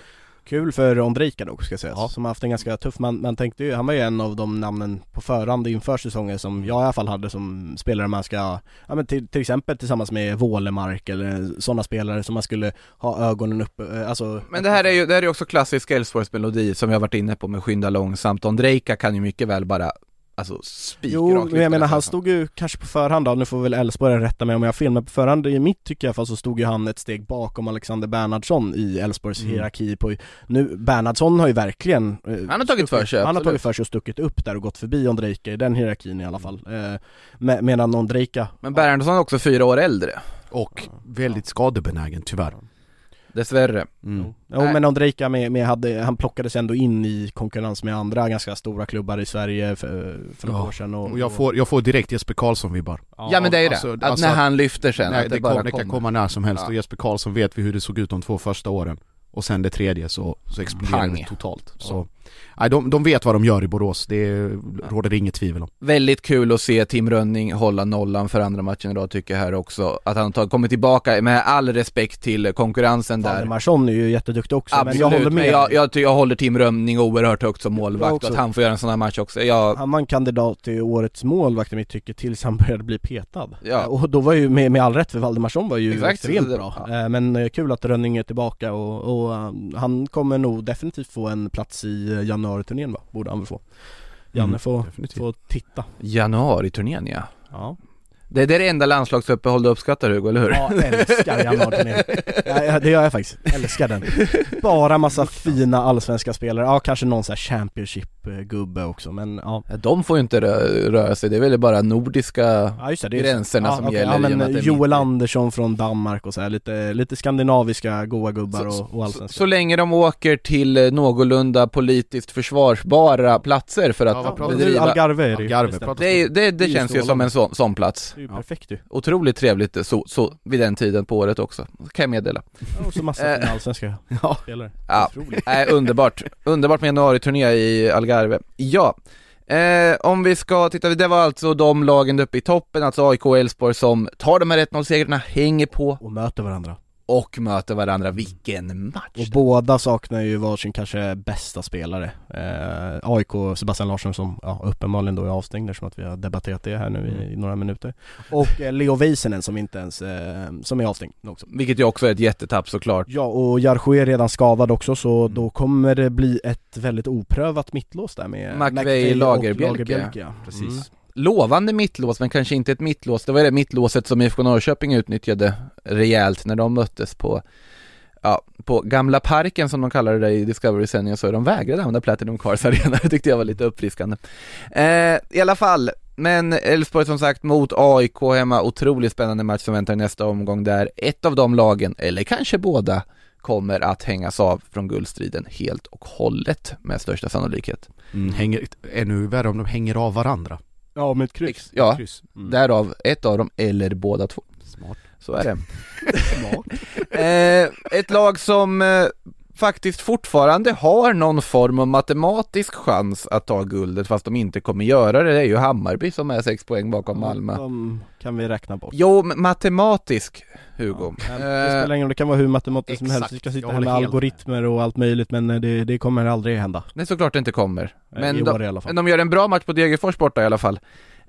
Kul för Ondrejka dock ska sägas, Ja. som har haft en ganska tuff, man, man tänkte ju, han var ju en av de namnen på förhand inför säsongen som jag i alla fall hade som spelare man ska, ja men till, till exempel tillsammans med Wålemark eller sådana spelare som man skulle ha ögonen uppe, eh, alltså Men det här är ju, det här är också klassisk Elfsborgs-melodi som jag har varit inne på med skynda långsamt. Ondrejka kan ju mycket väl bara, alltså spikrak Jo, men jag menar han stod ju kanske på förhand då, nu får väl Elfsborg rätta mig om jag har fel, men på förhand i mitt tycker jag i alla fall så stod ju han ett steg bakom Alexander Bernhardsson i Elfsborgs Mm. hierarki på, nu, Bernhardsson har ju verkligen eh, Han har tagit för sig, Han har tagit för sig och stuckit upp där och gått förbi Ondrejka i den hierarkin i alla fall eh, med, Medan Ondrejka Men Bernhardsson är också fyra år äldre, Och väldigt skadebenägen tyvärr dessvärre. mm. Jo. Nej. men Ondrejka med, med hade, han plockades ändå in i konkurrens med andra ganska stora klubbar i Sverige för, för några Ja, år sedan och, Och jag får, jag får direkt Jesper Karlsson-vibbar Ja, men det är ju alltså- det, att alltså när han lyfter sen, Nej, att det, det, bara kom, det kan komma när som helst. Ja. och Jesper Karlsson vet vi hur det såg ut de två första åren. Och sen det tredje så, så exploderade det totalt. Så Nej de, de vet vad de gör i Borås, det råder det inget tvivel om Väldigt kul att se Tim Rönning hålla nollan för andra matchen idag tycker jag här också. Att han har kommit tillbaka med all respekt till konkurrensen där. Valdemarsson är ju jätteduktig också men Absolut, jag håller med jag, jag, jag håller Tim Rönning oerhört högt som målvakt och att han får göra en sån här match också. Jag, Han var en kandidat till årets målvakt i mitt tycke tills han började bli petad Ja. Och då var ju med, med all rätt för Valdemarsson var ju Exakt. extremt bra ja. Eh, Men eh, kul att Rönning är tillbaka och, och eh, han kommer nog definitivt få en plats i eh, januariturnén va? Borde han väl få Janne Mm, får, definitivt. får titta januari-turnén ja. Ja, Det, är det enda landslagsuppehåll du uppskattar Hugo, eller hur? ja älskar januariturnén ja, ja, det gör jag faktiskt, älskar den. Bara massa fina allsvenska spelare, ja kanske någon sån här Championship-gubbe också men ja. De får ju inte rö- röra sig, det är väl bara nordiska Ja just det, det är gränserna ja, som okej. gäller Ja och men Joel. Andersson från Danmark och så här, lite, lite skandinaviska goa gubbar och, och så, allsvenska. så länge de åker till eh, någorlunda politiskt försvarbara platser för att Ja, bedriva Algarve är det ju Algarve det, det, det känns ju som en sån, sån plats. Det är ju perfekt ju Otroligt trevligt så, så vid den tiden på året också, kan jag meddela. ja, Och så massa Eh, fina allsvenska Ja. spelare Ja. Nej, underbart. Underbart med januari-turné i Algarve. Ja, eh, om vi ska titta, det var alltså de lagen uppe i toppen, alltså AIK och Elfsborg som tar de här 1-0-segrarna, hänger på Och möter varandra och möter varandra. Vilken match! Och båda saknar ju varsin kanske bästa spelare eh, AIK, Sebastian Larsson som ja, uppenbarligen då är avstängd eftersom att vi har debatterat det här nu i, i några minuter Och eh, Leo Väisänen som inte ens, eh, som är avstängd också Vilket ju också är ett jättetapp såklart. Ja och Jarcho är redan skadad också så då kommer det bli ett väldigt oprövat mittlås där med McVey, och Lagerbjälke. ja. Precis. Mm. Lovande mittlås, men kanske inte ett mittlås. Det var det mittlåset som IFK Norrköping utnyttjade rejält när de möttes på Ja, på gamla parken som de kallar det där i Discovery-sändningen så de vägrade använda Platinum Cars Arena, det tyckte jag var lite uppfriskande. Eh, I alla fall, men Elfsborg som sagt mot AIK hemma, otroligt spännande match som väntar i nästa omgång där ett av de lagen, eller kanske båda, kommer att hängas av från guldstriden helt och hållet med största sannolikhet. mm, hänger, Ännu värre om de hänger av varandra Ja med ett kryss Ja, Kryss. Mm. därav ett av dem eller båda två. Smart Så är det. Smart. Eh, ett lag som eh, faktiskt fortfarande har någon form av matematisk chans att ta guldet fast de inte kommer göra det, det är ju Hammarby som är sex poäng bakom Malmö. De kan vi räkna bort Jo, matematisk, Hugo. Ja, det spelar Eh, ingen roll, det kan vara hur matematiskt som helst, vi ska sitta här med algoritmer och allt möjligt men eh, det, det kommer aldrig hända nej, såklart det inte kommer. Men de, de gör en bra match på Degerfors borta i alla fall.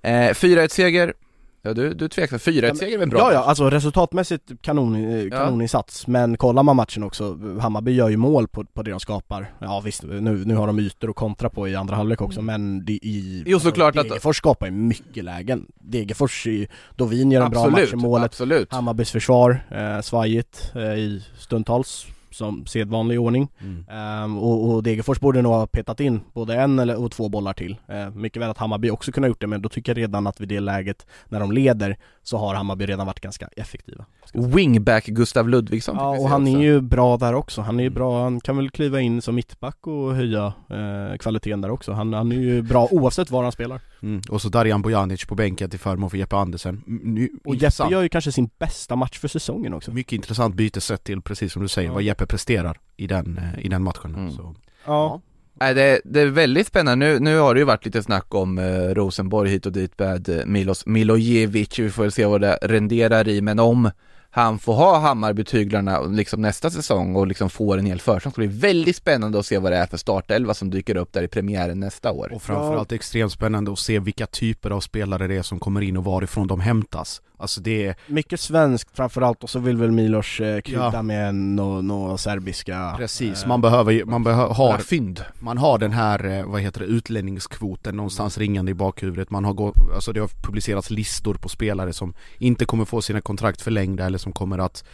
Eh, 4-1 seger. Ja, du, du tvekar. 4-1 seger är väl bra Ja ja, alltså resultatmässigt kanon, eh, kanoninsats Men kollar man matchen också, Hammarby gör ju mål på, på det de skapar. Ja visst, nu, nu har de ytor att kontra på i andra halvlek också men det i Mm. Jo, såklart att- Degerfors skapar ju mycket lägen. Degerfors, ju- Dovin gör en bra match Absolut, i målet. absolut. Hammarbys försvar, eh, svajigt eh, i stundtals som sedvanlig ordning mm. Ehm, och, och Degerfors borde nog ha petat in både en eller och två bollar till. Uh, mycket väl att Hammarby också kunde ha gjort det, men då tycker jag redan att vid det läget när de leder så har Hammarby redan varit ganska effektiva. Wingback Gustav Ludvigsson Ja, och han också. är ju bra där också. Han är ju Mm. bra, han kan väl kliva in som mittback och höja eh, kvaliteten där också. Han, han är ju bra oavsett var han spelar. Mm. Och så Darjan Bojanic på bänken till förmån för Jeppe Andersen Mm, nu, Och intressant. Jeppe gör ju kanske sin bästa match för säsongen också. Mycket intressant byte sett till, precis som du säger, Ja. vad Jeppe presterar i den, eh, i den matchen Mm. så. Ja. Nej, det, det är väldigt spännande. Nu, nu har det ju varit lite snack om eh, Rosenborg hit och dit med eh, Milos Milojevic. Vi får se vad det renderar i, men om han får ha Hammarby-tyglarna liksom nästa säsong och liksom får en hel försäsong. Det blir väldigt spännande att se vad det är för startelva som dyker upp där i premiären nästa år. Och framförallt extremt spännande att se vilka typer av spelare det är som kommer in och varifrån de hämtas. Alltså det är... Mycket svenskt framförallt och så vill väl Milos eh, krydda Ja. med några no serbiska Precis, eh, man behöver man behöver, Har fynd. man har den här, eh, vad heter det, utlänningskvoten någonstans ringande i bakhuvudet. Man har gått, alltså det har publicerats listor på spelare som inte kommer få sina kontrakt förlängda eller som kommer att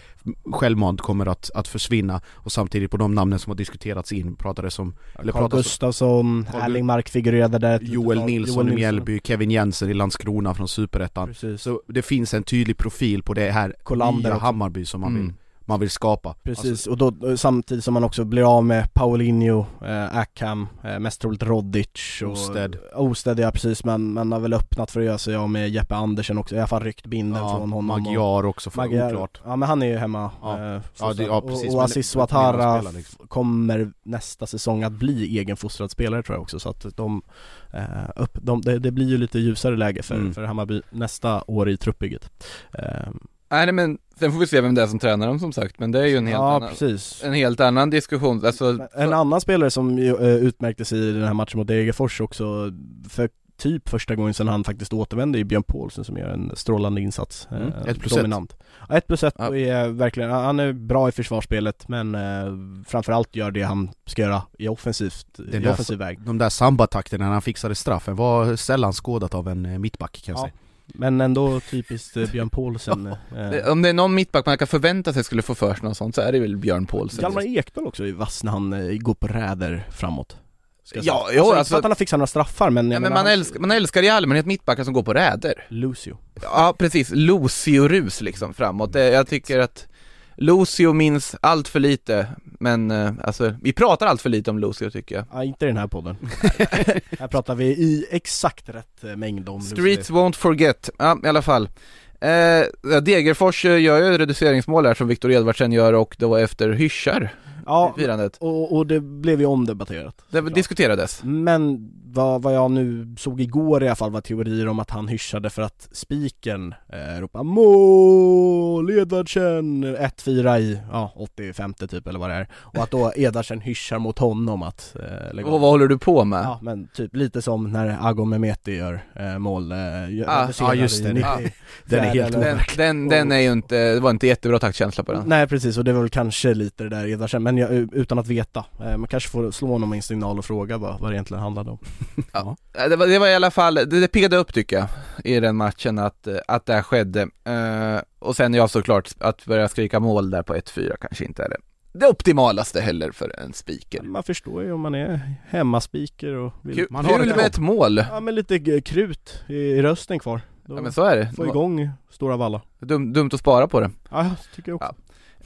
självmant kommer att, att försvinna och samtidigt på de namnen som har diskuterats in pratades om Carl pratas Gustafsson, Erling Mark figurerade där Joel. Nilsson i Mjällby, Kevin Jensen i Landskrona från Superettan. Så det finns en tydlig profil på det här Kolander nya. Hammarby som man vill, Mm. Man vill skapa. Precis, Alltså, och då samtidigt som man också blir av med Paulinho, eh, Ackham, eh, mest troligt Rodic och Osted. Osted ja precis, men man har väl öppnat för att göra sig av med Jeppe Andersen också, i alla fall ryckt binden ja, från honom Magyar också för Magyar, oklart. Ja men han är ju hemma Ja. eh, Ja, det, ja precis. Och, och Aziz Ouattara liksom. kommer nästa säsong att bli egenfostrad spelare tror jag också så att de, eh, upp, de det, det blir ju lite ljusare läge för, Mm. för Hammarby nästa år i truppbygget eh, Nej men sen får vi se vem det är som tränar dem som sagt, men det är ju en helt, Ja annan, precis en helt annan diskussion. Alltså, En annan spelare som eh, utmärkte sig i den här matchen mot Degerfors också för typ första gången sedan han faktiskt återvände är Björn Paulsen som gör en strålande insats Mm. eh, Ett plus ett. Dominant Ja, ett plus ett Ja. och är verkligen, han är bra i försvarsspelet men eh, framförallt gör det han ska göra i offensivt, Den i där- offensiv väg De där sambatakterna när han fixade straffen var sällan skådat av en eh, mittback kan jag Ja. säga. Men ändå typiskt eh, Björn Paulsen eh, det- om det är någon mittback man kan förvänta sig skulle få för sig något sånt så är det väl Björn Paulsen. Hjalmar Ekdal också är vass när han eh, går på räder framåt Ja, jo, alltså, alltså- för att han har fixat några straffar men, Ja, men man, han- älskar, man älskar i allmänhet mittbackar som går på räder. Lucio Ja precis, Lucio-rus liksom framåt. Jag tycker att Lucio minns allt för lite, men eh, alltså vi pratar allt för lite om Lucio tycker jag. Ja, inte i den här podden. här pratar vi i exakt rätt eh, mängd om Streets won't forget, ja i alla fall. Eh, Degerfors eh, gör ju reduceringsmål här som Viktor Edvardsen gör och det var efter hyschar Ja, firandet. och, och det blev ju omdebatterat. Det diskuterades. Men vad, vad jag nu såg igår i alla fall var teorier om att han hyschade för att spiken eh, ropade mål Edvardsen 1-4 i, ja 85 typ eller vad det är Och att då Edvardsen hyschar mot honom att eh, lägga Och vad håller du på med? Ja men typ lite som när Agom Mehmeti gör eh, mål eh, Ah, ja, just det. i 90 Ah. Den är helt Den, den, den är ju inte, det var inte jättebra taktkänsla på den. Nej precis, och det var väl kanske lite det där Edvardsen, men jag, utan att veta. Eh, Man kanske får slå honom i en signal och fråga vad, vad det egentligen handlade om. Ja. Eh, Det var, det var i alla fall, det, det piggade upp tycker jag i den matchen att, att det här skedde. Eh, och sen ja såklart, att börja skrika mål där på 1-4 kanske inte är det, det optimalaste heller för en speaker. Man förstår ju om man är hemmaspiker och vill, Kul, man har kul ett med ett mål. ja men lite krut i, i rösten kvar. Då Ja men så är det. Få igång Stora Valla. Dum, dumt att spara på det. Ja, tycker jag också.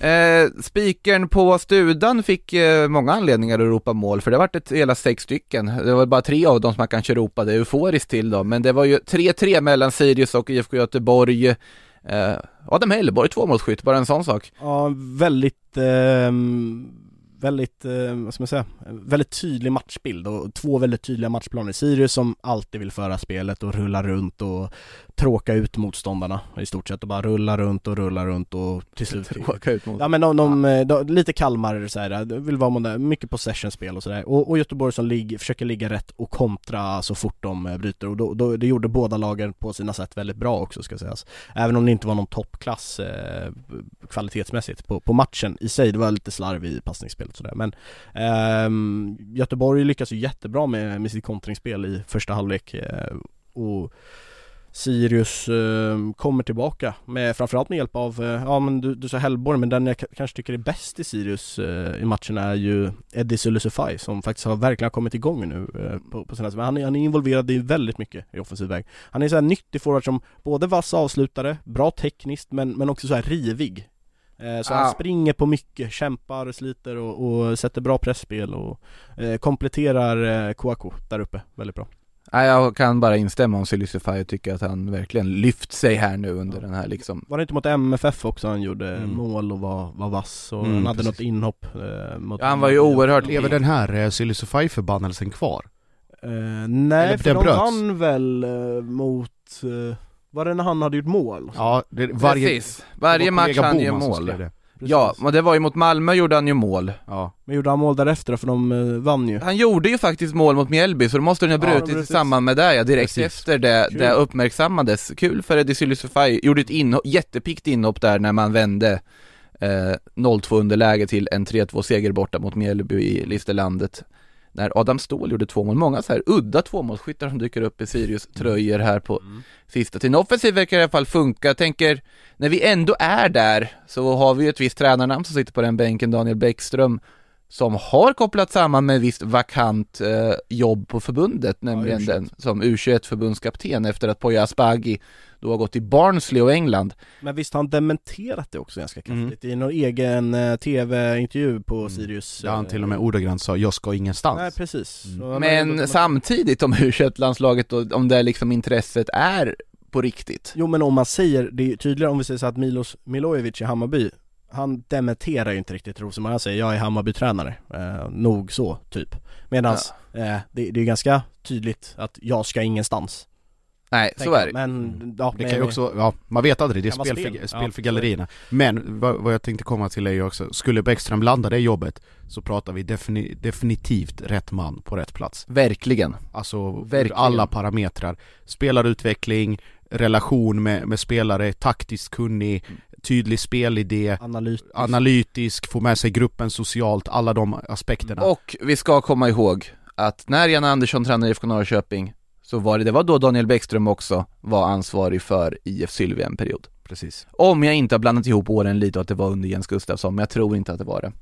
Eh, spikern på Studan fick eh, många anledningar att ropa mål, för det vart ett hela sex stycken. Det var bara tre av dem som man kanske ropade euforiskt till då, men det var ju 3-3 mellan Sirius och IFK Göteborg. Eh, Adam Hellborg, tvåmålsskytt, bara en sån sak. Ja, väldigt, eh väldigt, eh, vad ska man säga, väldigt tydlig matchbild och två väldigt tydliga matchplaner. Sirius som alltid vill föra spelet och rulla runt och tråka ut motståndarna i stort sett och bara rulla runt och rulla runt och till slut Tråka ut mot. Ja men de, de, eh, de, lite Kalmar så här, de vill vara modern, mycket possession-spel och sådär och, och Göteborg som ligger, försöker ligga rätt och kontra så fort de eh, bryter. Och då, då, det gjorde båda lagen på sina sätt väldigt bra också ska sägas. Även om det inte var någon toppklass eh, kvalitetsmässigt på, på matchen i sig, det var lite slarv i passningsspelet sådär men ehm, Göteborg lyckas ju jättebra med, med sitt kontringsspel i första halvlek eh, och Sirius eh, kommer tillbaka med framförallt med hjälp av, eh, ja men du, du sa Hellborg men den jag kanske tycker är bäst i Sirius eh, i matchen är ju Eddie Sulusufaj som faktiskt har verkligen kommit igång nu eh, på, på sina men han, är, han är involverad i väldigt mycket i offensiv väg. Han är så här nyttig forward som både vass avslutare, bra tekniskt men, men också så här rivig. Eh, Så Ah. han springer på mycket, kämpar, sliter och, och sätter bra pressspel och eh, kompletterar eh, Kouakou där uppe väldigt bra. Nej, jag kan bara instämma om Silicify och tycker att han verkligen lyft sig här nu under den här liksom Var det inte mot MFF också han gjorde Mm. mål och var, var vass och Mm, han hade precis. något inhopp eh, mot Ja, han var ju oerhört Lever den här eh, Silicify-förbannelsen kvar? eh, Nej Eller för den de bröts. vann väl eh, mot, eh, Var det när han hade gjort mål? Ja, det, varje, Precis, varje match han gör mål. Det. Ja, men det var ju mot Malmö gjorde han ju mål. Ja. Men gjorde han mål därefter för de eh, vann ju Han gjorde ju faktiskt mål mot Mjällby, så då måste den ha Ja, brutit i precis. samband med det ja, direkt Precis. efter det, Kul. det uppmärksammades. Kul för Eddie Sylisufaj, gjorde ett inhopp, jättepickt inhopp där när man vände eh, 0-2 underläge till en 3-2 seger borta mot Mjällby i Listerlandet. När Adam Ståhl gjorde två mål, många så här udda tvåmålsskyttar som dyker upp i Sirius tröjor här på sista tiden. Offensiv verkar i alla fall funka, jag tänker när vi ändå är där så har vi ju ett visst tränarnamn som sitter på den bänken, Daniel Bäckström som har kopplat samman med visst vakant eh, jobb på förbundet, nämligen U21. den som U21 förbundskapten efter att Poya Asbaghi då har gått till Barnsley och England. Men visst har han dementerat det också ganska kraftigt? I någon egen eh, tv-intervju på Sirius Där han eh, till och med ordagrant sa 'Jag ska ingenstans' Nej precis. Mm. Men gått- samtidigt om U21-landslaget och om det liksom intresset är på riktigt. Jo men om man säger, det är tydligare om vi säger så att Milos Milojevic i Hammarby Han dementerar ju inte riktigt Rosenborg, han säger jag är Hammarby-tränare, eh, nog så typ. Medans, eh, det, det är ganska tydligt att jag ska ingenstans Nej, så är det. Men, ja, Det men- kan ju också, ja, man vet aldrig, det är spel, spel. för, Ja, spel för är det. gallerierna Men vad, vad jag tänkte komma till är ju också, skulle Bäckström landa det jobbet Så pratar vi defini, definitivt rätt man på rätt plats Verkligen. Alltså Verkligen. alla parametrar Spelarutveckling, relation med, med spelare, taktiskt kunnig, tydlig spelidé Analyt Analytisk, få med sig gruppen socialt, alla de aspekterna Och vi ska komma ihåg att när Jan Andersson tränade IFK Norrköping så var det, det var då Daniel Bäckström också var ansvarig för IF Sylvia en period. Precis Om jag inte har blandat ihop åren lite och att det var under Jens Gustafsson, men jag tror inte att det var det.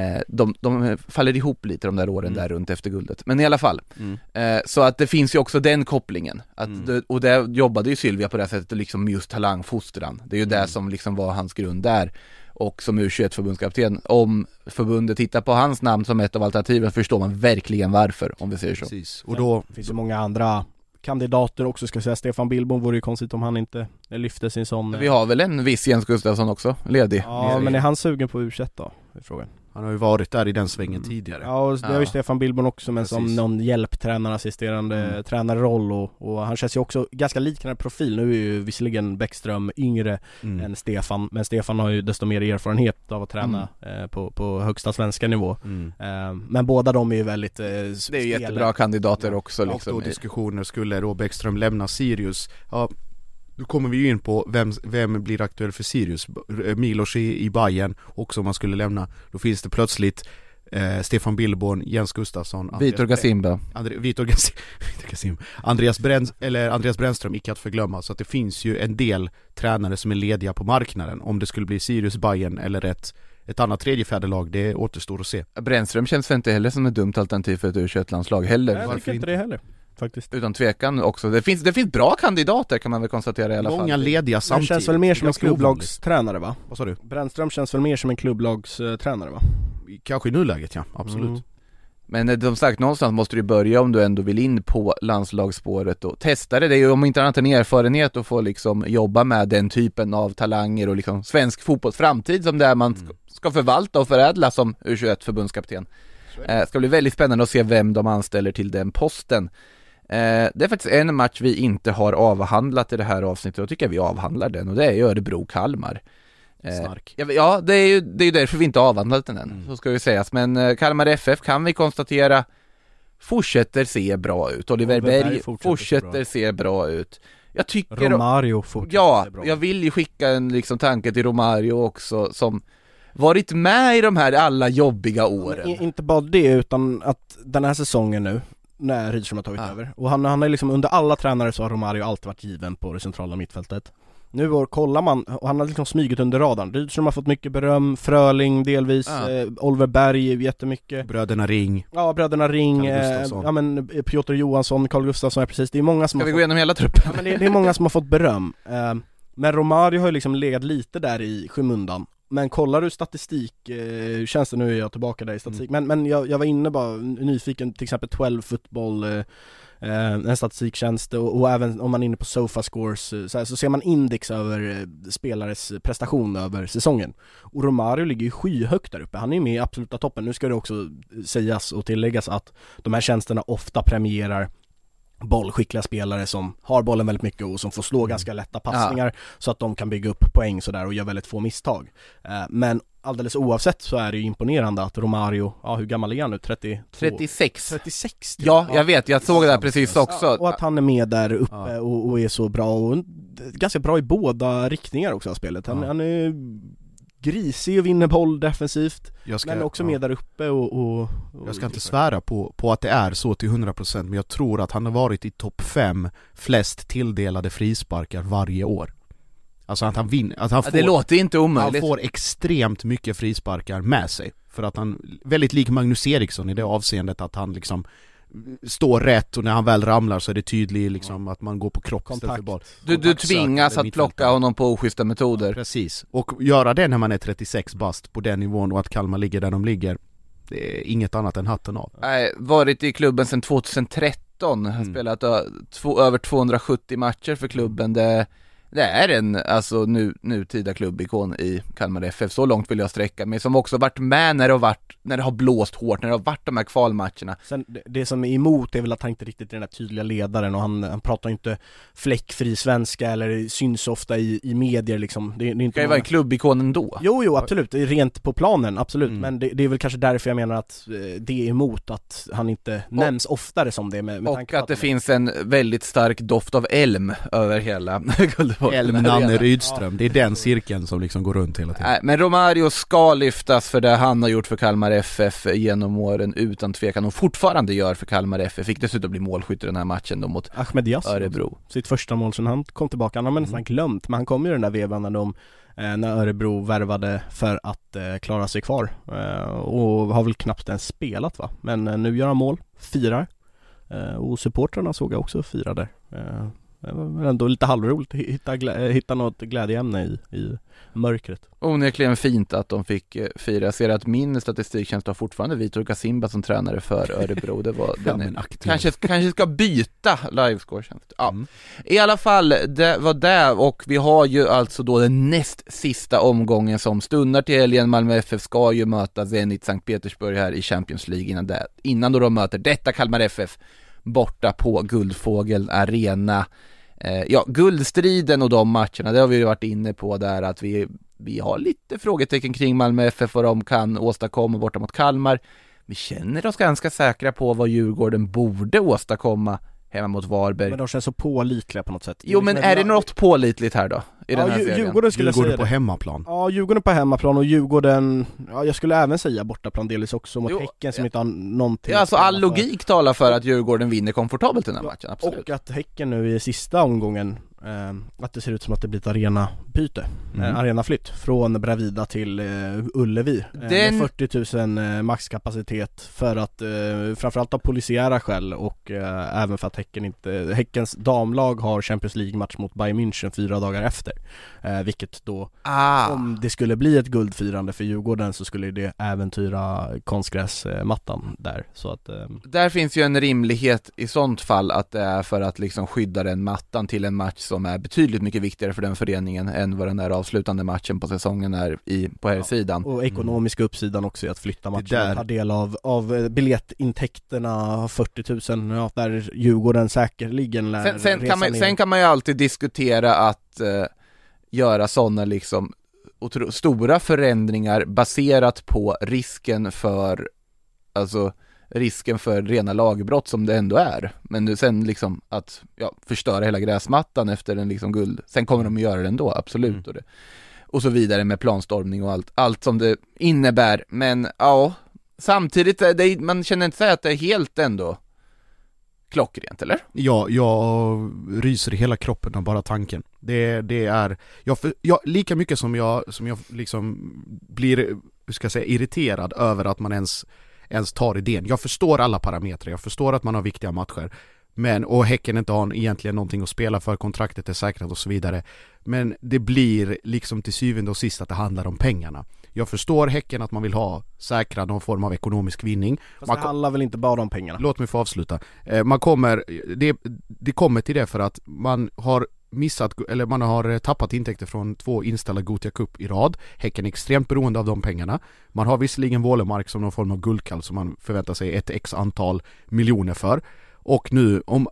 Eh, de, de faller ihop lite de där åren Mm. där runt efter guldet. Men i alla fall, mm. eh, så att det finns ju också den kopplingen. Att Mm. det, och där jobbade ju Sylvia på det här sättet, liksom just talangfostran. Det är ju det Mm. som liksom var hans grund där. Och som U21 förbundskapten, om förbundet tittar på hans namn som ett av alternativen förstår man verkligen varför, om vi säger så. Precis, och då Det finns ju många andra kandidater också ska jag säga, Stefan Billborn vore ju konstigt om han inte lyfte sin sån Vi har väl en viss Jens Gustafsson också, ledig. Ja men är han sugen på U21 då? Är frågan Han har ju varit där i den svängen Mm. tidigare Ja och det har ju Ja. Stefan Billborn också men som Precis. någon hjälptränare, assisterande Mm. tränarroll och, och han känns ju också ganska liknande profil, nu är ju visserligen Bäckström yngre mm. än Stefan Men Stefan har ju desto mer erfarenhet av att träna eh, på, på högsta svenska nivå Mm. eh, Men båda de är ju väldigt eh, Det är ju jättebra kandidater också Och liksom. då diskussioner, skulle då Bäckström lämna Sirius? Ja, då kommer vi ju in på vem, vem blir aktuell för Sirius? B- Milos i, i Bayern också om man skulle lämna Då finns det plötsligt eh, Stefan Billborn, Jens Gustafsson Vitor Gasimba. Andre, Vitor Gas- Vitor Gasim Andreas, Bräns, eller Andreas Brännström, icke att förglömma Så att det finns ju en del tränare som är lediga på marknaden Om det skulle bli Sirius, Bayern eller ett, ett annat tredje fjärdelag, det återstår att se Brännström känns väl inte heller som ett dumt alternativ för ett U21-landslag heller. Nej jag tycker inte inte? det heller faktiskt Utan tvekan också. Det finns, det finns bra kandidater kan man väl konstatera i alla Många fall. lediga Han samtidigt känns väl mer som en Ganska klubblagstränare va? Vad sa du? Brännström känns väl mer som en klubblagstränare va? Kanske i nuläget ja, absolut Mm. Men eh, som sagt, någonstans måste du börja om du ändå vill in på landslagsspåret och testa det. Det är ju om inte annat en erfarenhet att få liksom jobba med den typen av talanger och liksom svensk fotbolls framtid som det är man Mm. ska- förvalta och förädla som U21 förbundskapten. Eh, ska bli väldigt spännande att se vem de anställer till den posten. Eh, det är faktiskt en match vi inte har avhandlat i det här avsnittet och jag tycker vi avhandlar den och det är Örebro-Kalmar. Eh, Snark Ja, Ja, det är ju det är ju därför vi inte avhandlat den än, Mm. så ska ju sägas. Men eh, Kalmar FF kan vi konstatera fortsätter se bra ut. Oliver Berg fortsätter fortsätter, se bra. ut. Jag tycker... Romario fortsätter ja, se bra. jag vill ju skicka en liksom tanke till Romario också som varit med i de här alla jobbiga åren. Inte bara det utan att den här säsongen nu när Rydström har tagit Ja. över och han, han är liksom under alla tränare så har Romario alltid varit given på det centrala mittfältet Nu år kollar man, och han har liksom smugit under radarn, Rydström har fått mycket beröm, Fröling delvis, Ja. eh, Oliver Berg jättemycket Bröderna Ring Ja, bröderna Ring, eh, ja men eh, Piotr Johansson, Carl Gustafsson, ja precis, det är många som Ska har vi fått gå igenom hela truppen? Ja, men det, det är många som har fått beröm. Eh, men Romario har ju liksom legat lite där i skymundan. Men kollar du statistik, eh, känns det nu är jag tillbaka där i statistik, men, men jag, jag var inne bara nyfiken, till exempel 12 fotboll, eh, eh, en statistiktjänst och, och även om man är inne på Sofascores eh, så, här, så ser man index över eh, spelares prestation över säsongen. Och Romario ligger ju skyhögt där uppe, han är ju med i absoluta toppen. Nu ska det också sägas och tilläggas att de här tjänsterna ofta premierar bollskickliga spelare som har bollen väldigt mycket och som får slå Mm. ganska lätta passningar så att de kan bygga upp poäng sådär och gör väldigt få misstag. Eh, Men alldeles oavsett så är det ju imponerande att Romario, ja hur gammal är han nu? 32? 36 36 typ. Ja, jag vet, jag såg det där precis också Ja, och att han är med där uppe Ja. och, och är så bra och ganska bra i båda riktningar också av spelet. Han, Ja. han är grisig och vinner boll defensivt, ska, men också ja. med där uppe och, och, och Jag ska inte svära på, på att det är så till 100% men jag tror att han har varit i topp 5 flest tilldelade frisparkar varje år. Alltså att han vinner, att han ja, får, Det låter inte han omöjligt får extremt mycket frisparkar med sig. För att han, väldigt lik Magnus Eriksson i det avseendet att han liksom står rätt och när han väl ramlar så är det tydligt liksom att man går på kropp istället för Kontakt. boll. Du, du tvingas att plocka honom på oschyssta metoder Precis, och göra det när man är 36 bast på den nivån och att Kalmar ligger där de ligger Det är inget annat än hatten av Nej, varit i klubben sedan 2013, har Mm. spelat två, över 270 matcher för klubben. Det, det är en, alltså nu, nutida klubbikon i Kalmar FF, så långt vill jag sträcka mig. Som också varit med när det har varit, när det har blåst hårt, när det har varit de här kvalmatcherna. Sen, det- det som är emot är väl att han inte riktigt är den här tydliga ledaren och han, han pratar inte fläckfri svenska eller syns ofta i, i medier liksom. Det, det är inte Ska ju vara en klubbikon ändå. Jo, jo absolut, rent på planen, absolut, Mm. men det, det är väl kanske därför jag menar att eh, det är emot att han inte nämns oftare som det med, med Och att det finns en väldigt stark doft av elm över hela Nanne, Rydström, det är den cirkeln som liksom går runt hela tiden. Nej, men Romario ska lyftas för det han har gjort för Kalmar FF genom åren utan tvekan och fortfarande gör för Kalmar FF. Fick dessutom bli målskytt i den här matchen då mot Ahmed Yassin, Örebro. sitt första mål sen han kom tillbaka, han har man nästan Mm. glömt, men han kom ju i den där vevan när de eh, när Örebro värvade för att eh, klara sig kvar. Eh, och har väl knappt ens spelat va, men eh, nu gör han mål, firar. Och supportrarna såg jag också fira där det var ändå lite halvroligt, hitta, glä- hitta något glädjeämne i, i mörkret Onekligen fint att de fick eh, fira. Jag ser att min statistiktjänst har fortfarande Vitor Kasimba som tränare för Örebro. Det var, Ja, den kanske, kanske ska byta livescore-tjänst. Ja. Mm. I alla fall, det var det och vi har ju alltså då den näst sista omgången som stundar till helgen. Malmö FF ska ju möta Zenit Sankt Petersburg här i Champions League innan, det, innan då de möter detta Kalmar FF borta på Guldfågeln Arena. Eh, ja, guldstriden och de matcherna, det har vi ju varit inne på där att vi, vi har lite frågetecken kring Malmö FF vad de kan åstadkomma borta mot Kalmar. Vi känner oss ganska säkra på vad Djurgården borde åstadkomma hemma mot Varberg. Men de känns så pålitliga på något sätt Jo men är det något pålitligt här då? I ja, den här serien? Djurgården skulle jag Djurgården säga på det. hemmaplan Ja, Djurgården på hemmaplan och Djurgården, ja jag skulle även säga bortaplan delvis också mot Jo, Häcken som ja. inte har någonting Ja, alltså all logik talar för att Djurgården vinner komfortabelt i den här Ja, matchen, absolut. Och att Häcken nu i sista omgången, eh, att det ser ut som att det blir ett Mm. eh, arenaflytt från Bravida till eh, Ullevi eh, Den- med 40 000 eh, maxkapacitet för att framförallt av polisiära skäl och även för att Häcken inte, Häckens damlag har Champions League-match mot Bayern München fyra dagar efter vilket då Ah, om det skulle bli ett guldfirande för Djurgården så skulle det äventyra konstgräsmattan där så att där finns ju en rimlighet i sånt fall att det är för att liksom skydda den mattan till en match som är betydligt mycket viktigare för den föreningen än vad den där avslutande matchen på säsongen är i, på här sidan. och ekonomiska uppsidan också i att flytta matchen ta del av, av eh, biljettintäkterna 40 000, ja, där Djurgården säkerligen lär Sen, sen, resa kan man, ner. sen kan man ju alltid diskutera att eh, göra sådana liksom otro, stora förändringar baserat på risken för, alltså risken för rena lagbrott som det ändå är. Men nu sen liksom att ja, förstöra hela gräsmattan efter en liksom guld, sen kommer de att göra det ändå, absolut. Mm. Och, det, och så vidare med planstormning och allt, allt som det innebär. Men ja, samtidigt, är det, man känner inte säga att det är helt ändå klockrent, eller? Ja, jag ryser i hela kroppen av bara tanken. Det, det är, jag, jag, lika mycket som jag, som jag liksom blir, hur ska jag säga, irriterad över att man ens, ens tar idén. Jag förstår alla parametrar, jag förstår att man har viktiga matcher. Men, och Häcken inte har egentligen någonting att spela för, kontraktet är säkrat och så vidare. Men det blir liksom till syvende och sist att det handlar om pengarna. Jag förstår Häcken att man vill ha säkra någon form av ekonomisk vinning. Fast man det handlar väl inte bara om pengarna? Låt mig få avsluta. Eh, Man kommer, det, det kommer till det för att man har missat, eller man har eh, tappat intäkter från två inställda Gothia Cup i rad. Häcken är extremt beroende av de pengarna. Man har visserligen Wålemark som någon form av guldkall som man förväntar sig ett x antal miljoner för. Och nu, om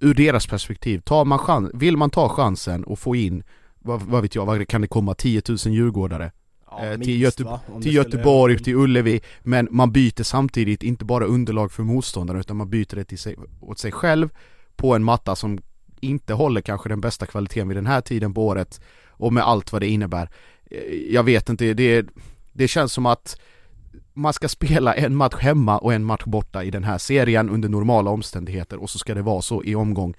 ur deras perspektiv, tar man chans, vill man ta chansen och få in, vad, vad vet jag, vad kan det komma, 10 000 djurgårdare? Ja, Eh, till minst, Göte- till det skulle- Göteborg, till Ullevi, men man byter samtidigt inte bara underlag för motståndaren utan man byter det till sig, åt sig själv på en matta som inte håller kanske den bästa kvaliteten vid den här tiden på året och med allt vad det innebär. Eh, jag vet inte, det, det känns som att man ska spela en match hemma och en match borta i den här serien under normala omständigheter och så ska det vara så i omgång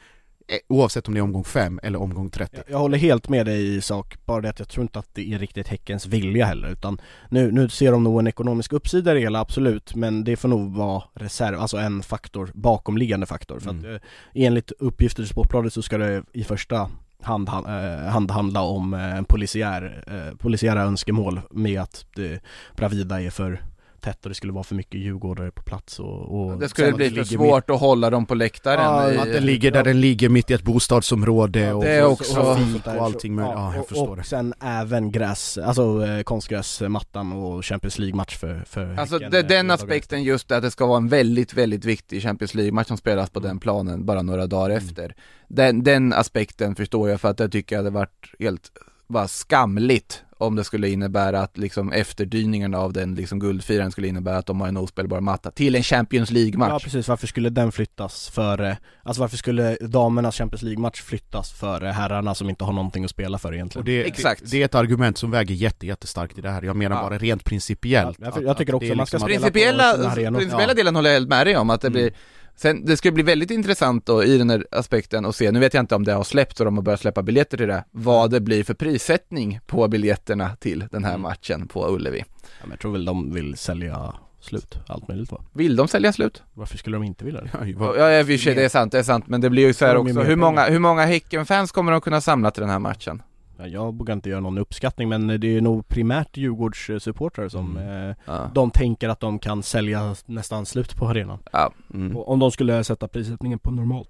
Oavsett om det är omgång 5 eller omgång 30 Jag- håller helt med dig i sak, bara det att jag tror inte att det är riktigt Häckens vilja heller utan nu, nu ser de nog en ekonomisk uppsida i det hela, absolut, men det får nog vara reserv, alltså en faktor, bakomliggande faktor för att Mm. eh, enligt uppgifter i Sportbladet så ska det i första hand, han- eh, hand handla om eh, en polisiär, eh, polisiära önskemål med att det, Bravida är för tätt och det skulle vara för mycket djurgårdare på plats och, och Det skulle bli för svårt att hålla dem på läktaren Ja, i, Att den ligger där den ligger mitt i ett bostadsområde och, det är och- också- och- trafik och allting med, ja, jag och, förstår och det sen även gräs, alltså eh, konstgräsmattan och Champions League-match för, för Alltså Häcken, det, eh, den aspekten just att det ska vara en väldigt, väldigt viktig Champions League-match som spelas på den planen bara några dagar Mm. efter. Den, den aspekten förstår jag för att jag tycker att det varit helt, bara skamligt om det skulle innebära att liksom efterdyningarna av den liksom guldfiran skulle innebära att de har en ospelbar matta till en Champions Ja League-match. precis, varför skulle den flyttas före, alltså varför skulle damernas Champions League-match flyttas före herrarna som inte har någonting att spela för egentligen? Och det, Exakt. det, det är ett argument som väger jätte, jättestarkt i det här. Jag menar Ja. bara rent principiellt. Ja, jag- att- jag tycker att också det är man ska liksom spela att- på Principiella, principiella Ja. delen håller jag helt med dig om att det Mm. Sen, det ska bli väldigt intressant då i den här aspekten att se, nu vet jag inte om det har släppts och de har börjat släppa biljetter till det, vad det blir för prissättning på biljetterna till den här Mm. matchen på Ullevi. Ja, men jag tror väl de vill sälja slut, allt möjligt va? Vill de sälja slut? Varför skulle de inte vilja det? Ja, Ja, i och för sig, det är sant, det är sant, men det blir ju så här också, hur många, hur många Häcken-fans kommer de kunna samla till den här matchen? Ja, jag vågar inte göra någon uppskattning men det är nog primärt Djurgårdssupportrar som Mm. eh, Ja. de tänker att de kan sälja nästan slut på arenan. ja. Mm. Om de skulle sätta prissättningen på normalt.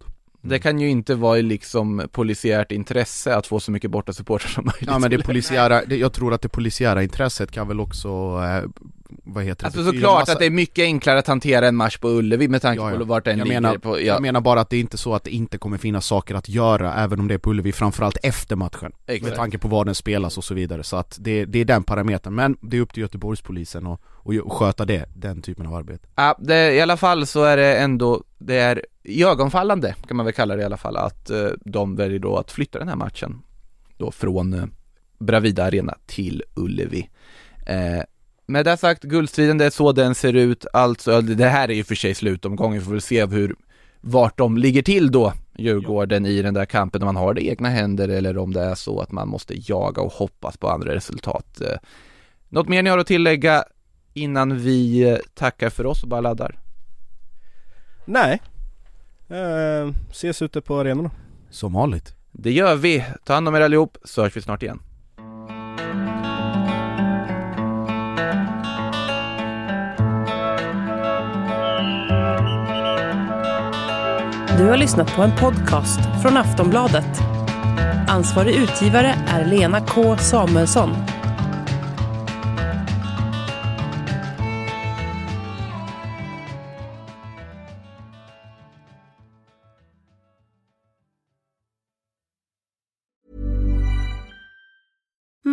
Det kan ju inte vara i liksom polisiärt intresse att få så mycket borta supportrar som möjligt. Ja men det polisiära, det, jag tror att det polisiära intresset kan väl också, eh, vad heter det? Alltså såklart massa- att det är mycket enklare att hantera en match på Ullevi med tanke Ja, ja. på vart den Jag ligger menar- på, ja, Jag menar bara att det är inte så att det inte kommer finnas saker att göra även om det är på Ullevi, framförallt efter matchen. Med exakt. tanke på var den spelas och så vidare, så att det, det är den parametern. Men det är upp till Göteborgspolisen och, och sköta det, den typen av arbete. Ja, det, i alla fall så är det ändå, det är ögonfallande kan man väl kalla det i alla fall, att eh, de väljer då att flytta den här matchen då från eh, Bravida Arena till Ullevi. Eh, med det sagt, guldstriden, det är så den ser ut, alltså, det här är ju för sig slutomgången, vi får väl se hur, vart de ligger till då, Djurgården i den där kampen, om man har det i egna händer eller om det är så att man måste jaga och hoppas på andra resultat. Eh, något mer ni har att tillägga innan vi eh, tackar för oss och bara laddar? Nej. Eh, ses ute på arenorna. Som vanligt. Det gör vi. Ta hand om er allihop, så hörs vi snart igen. Du har lyssnat på en podcast från Aftonbladet. Ansvarig utgivare är Lena K Samuelsson.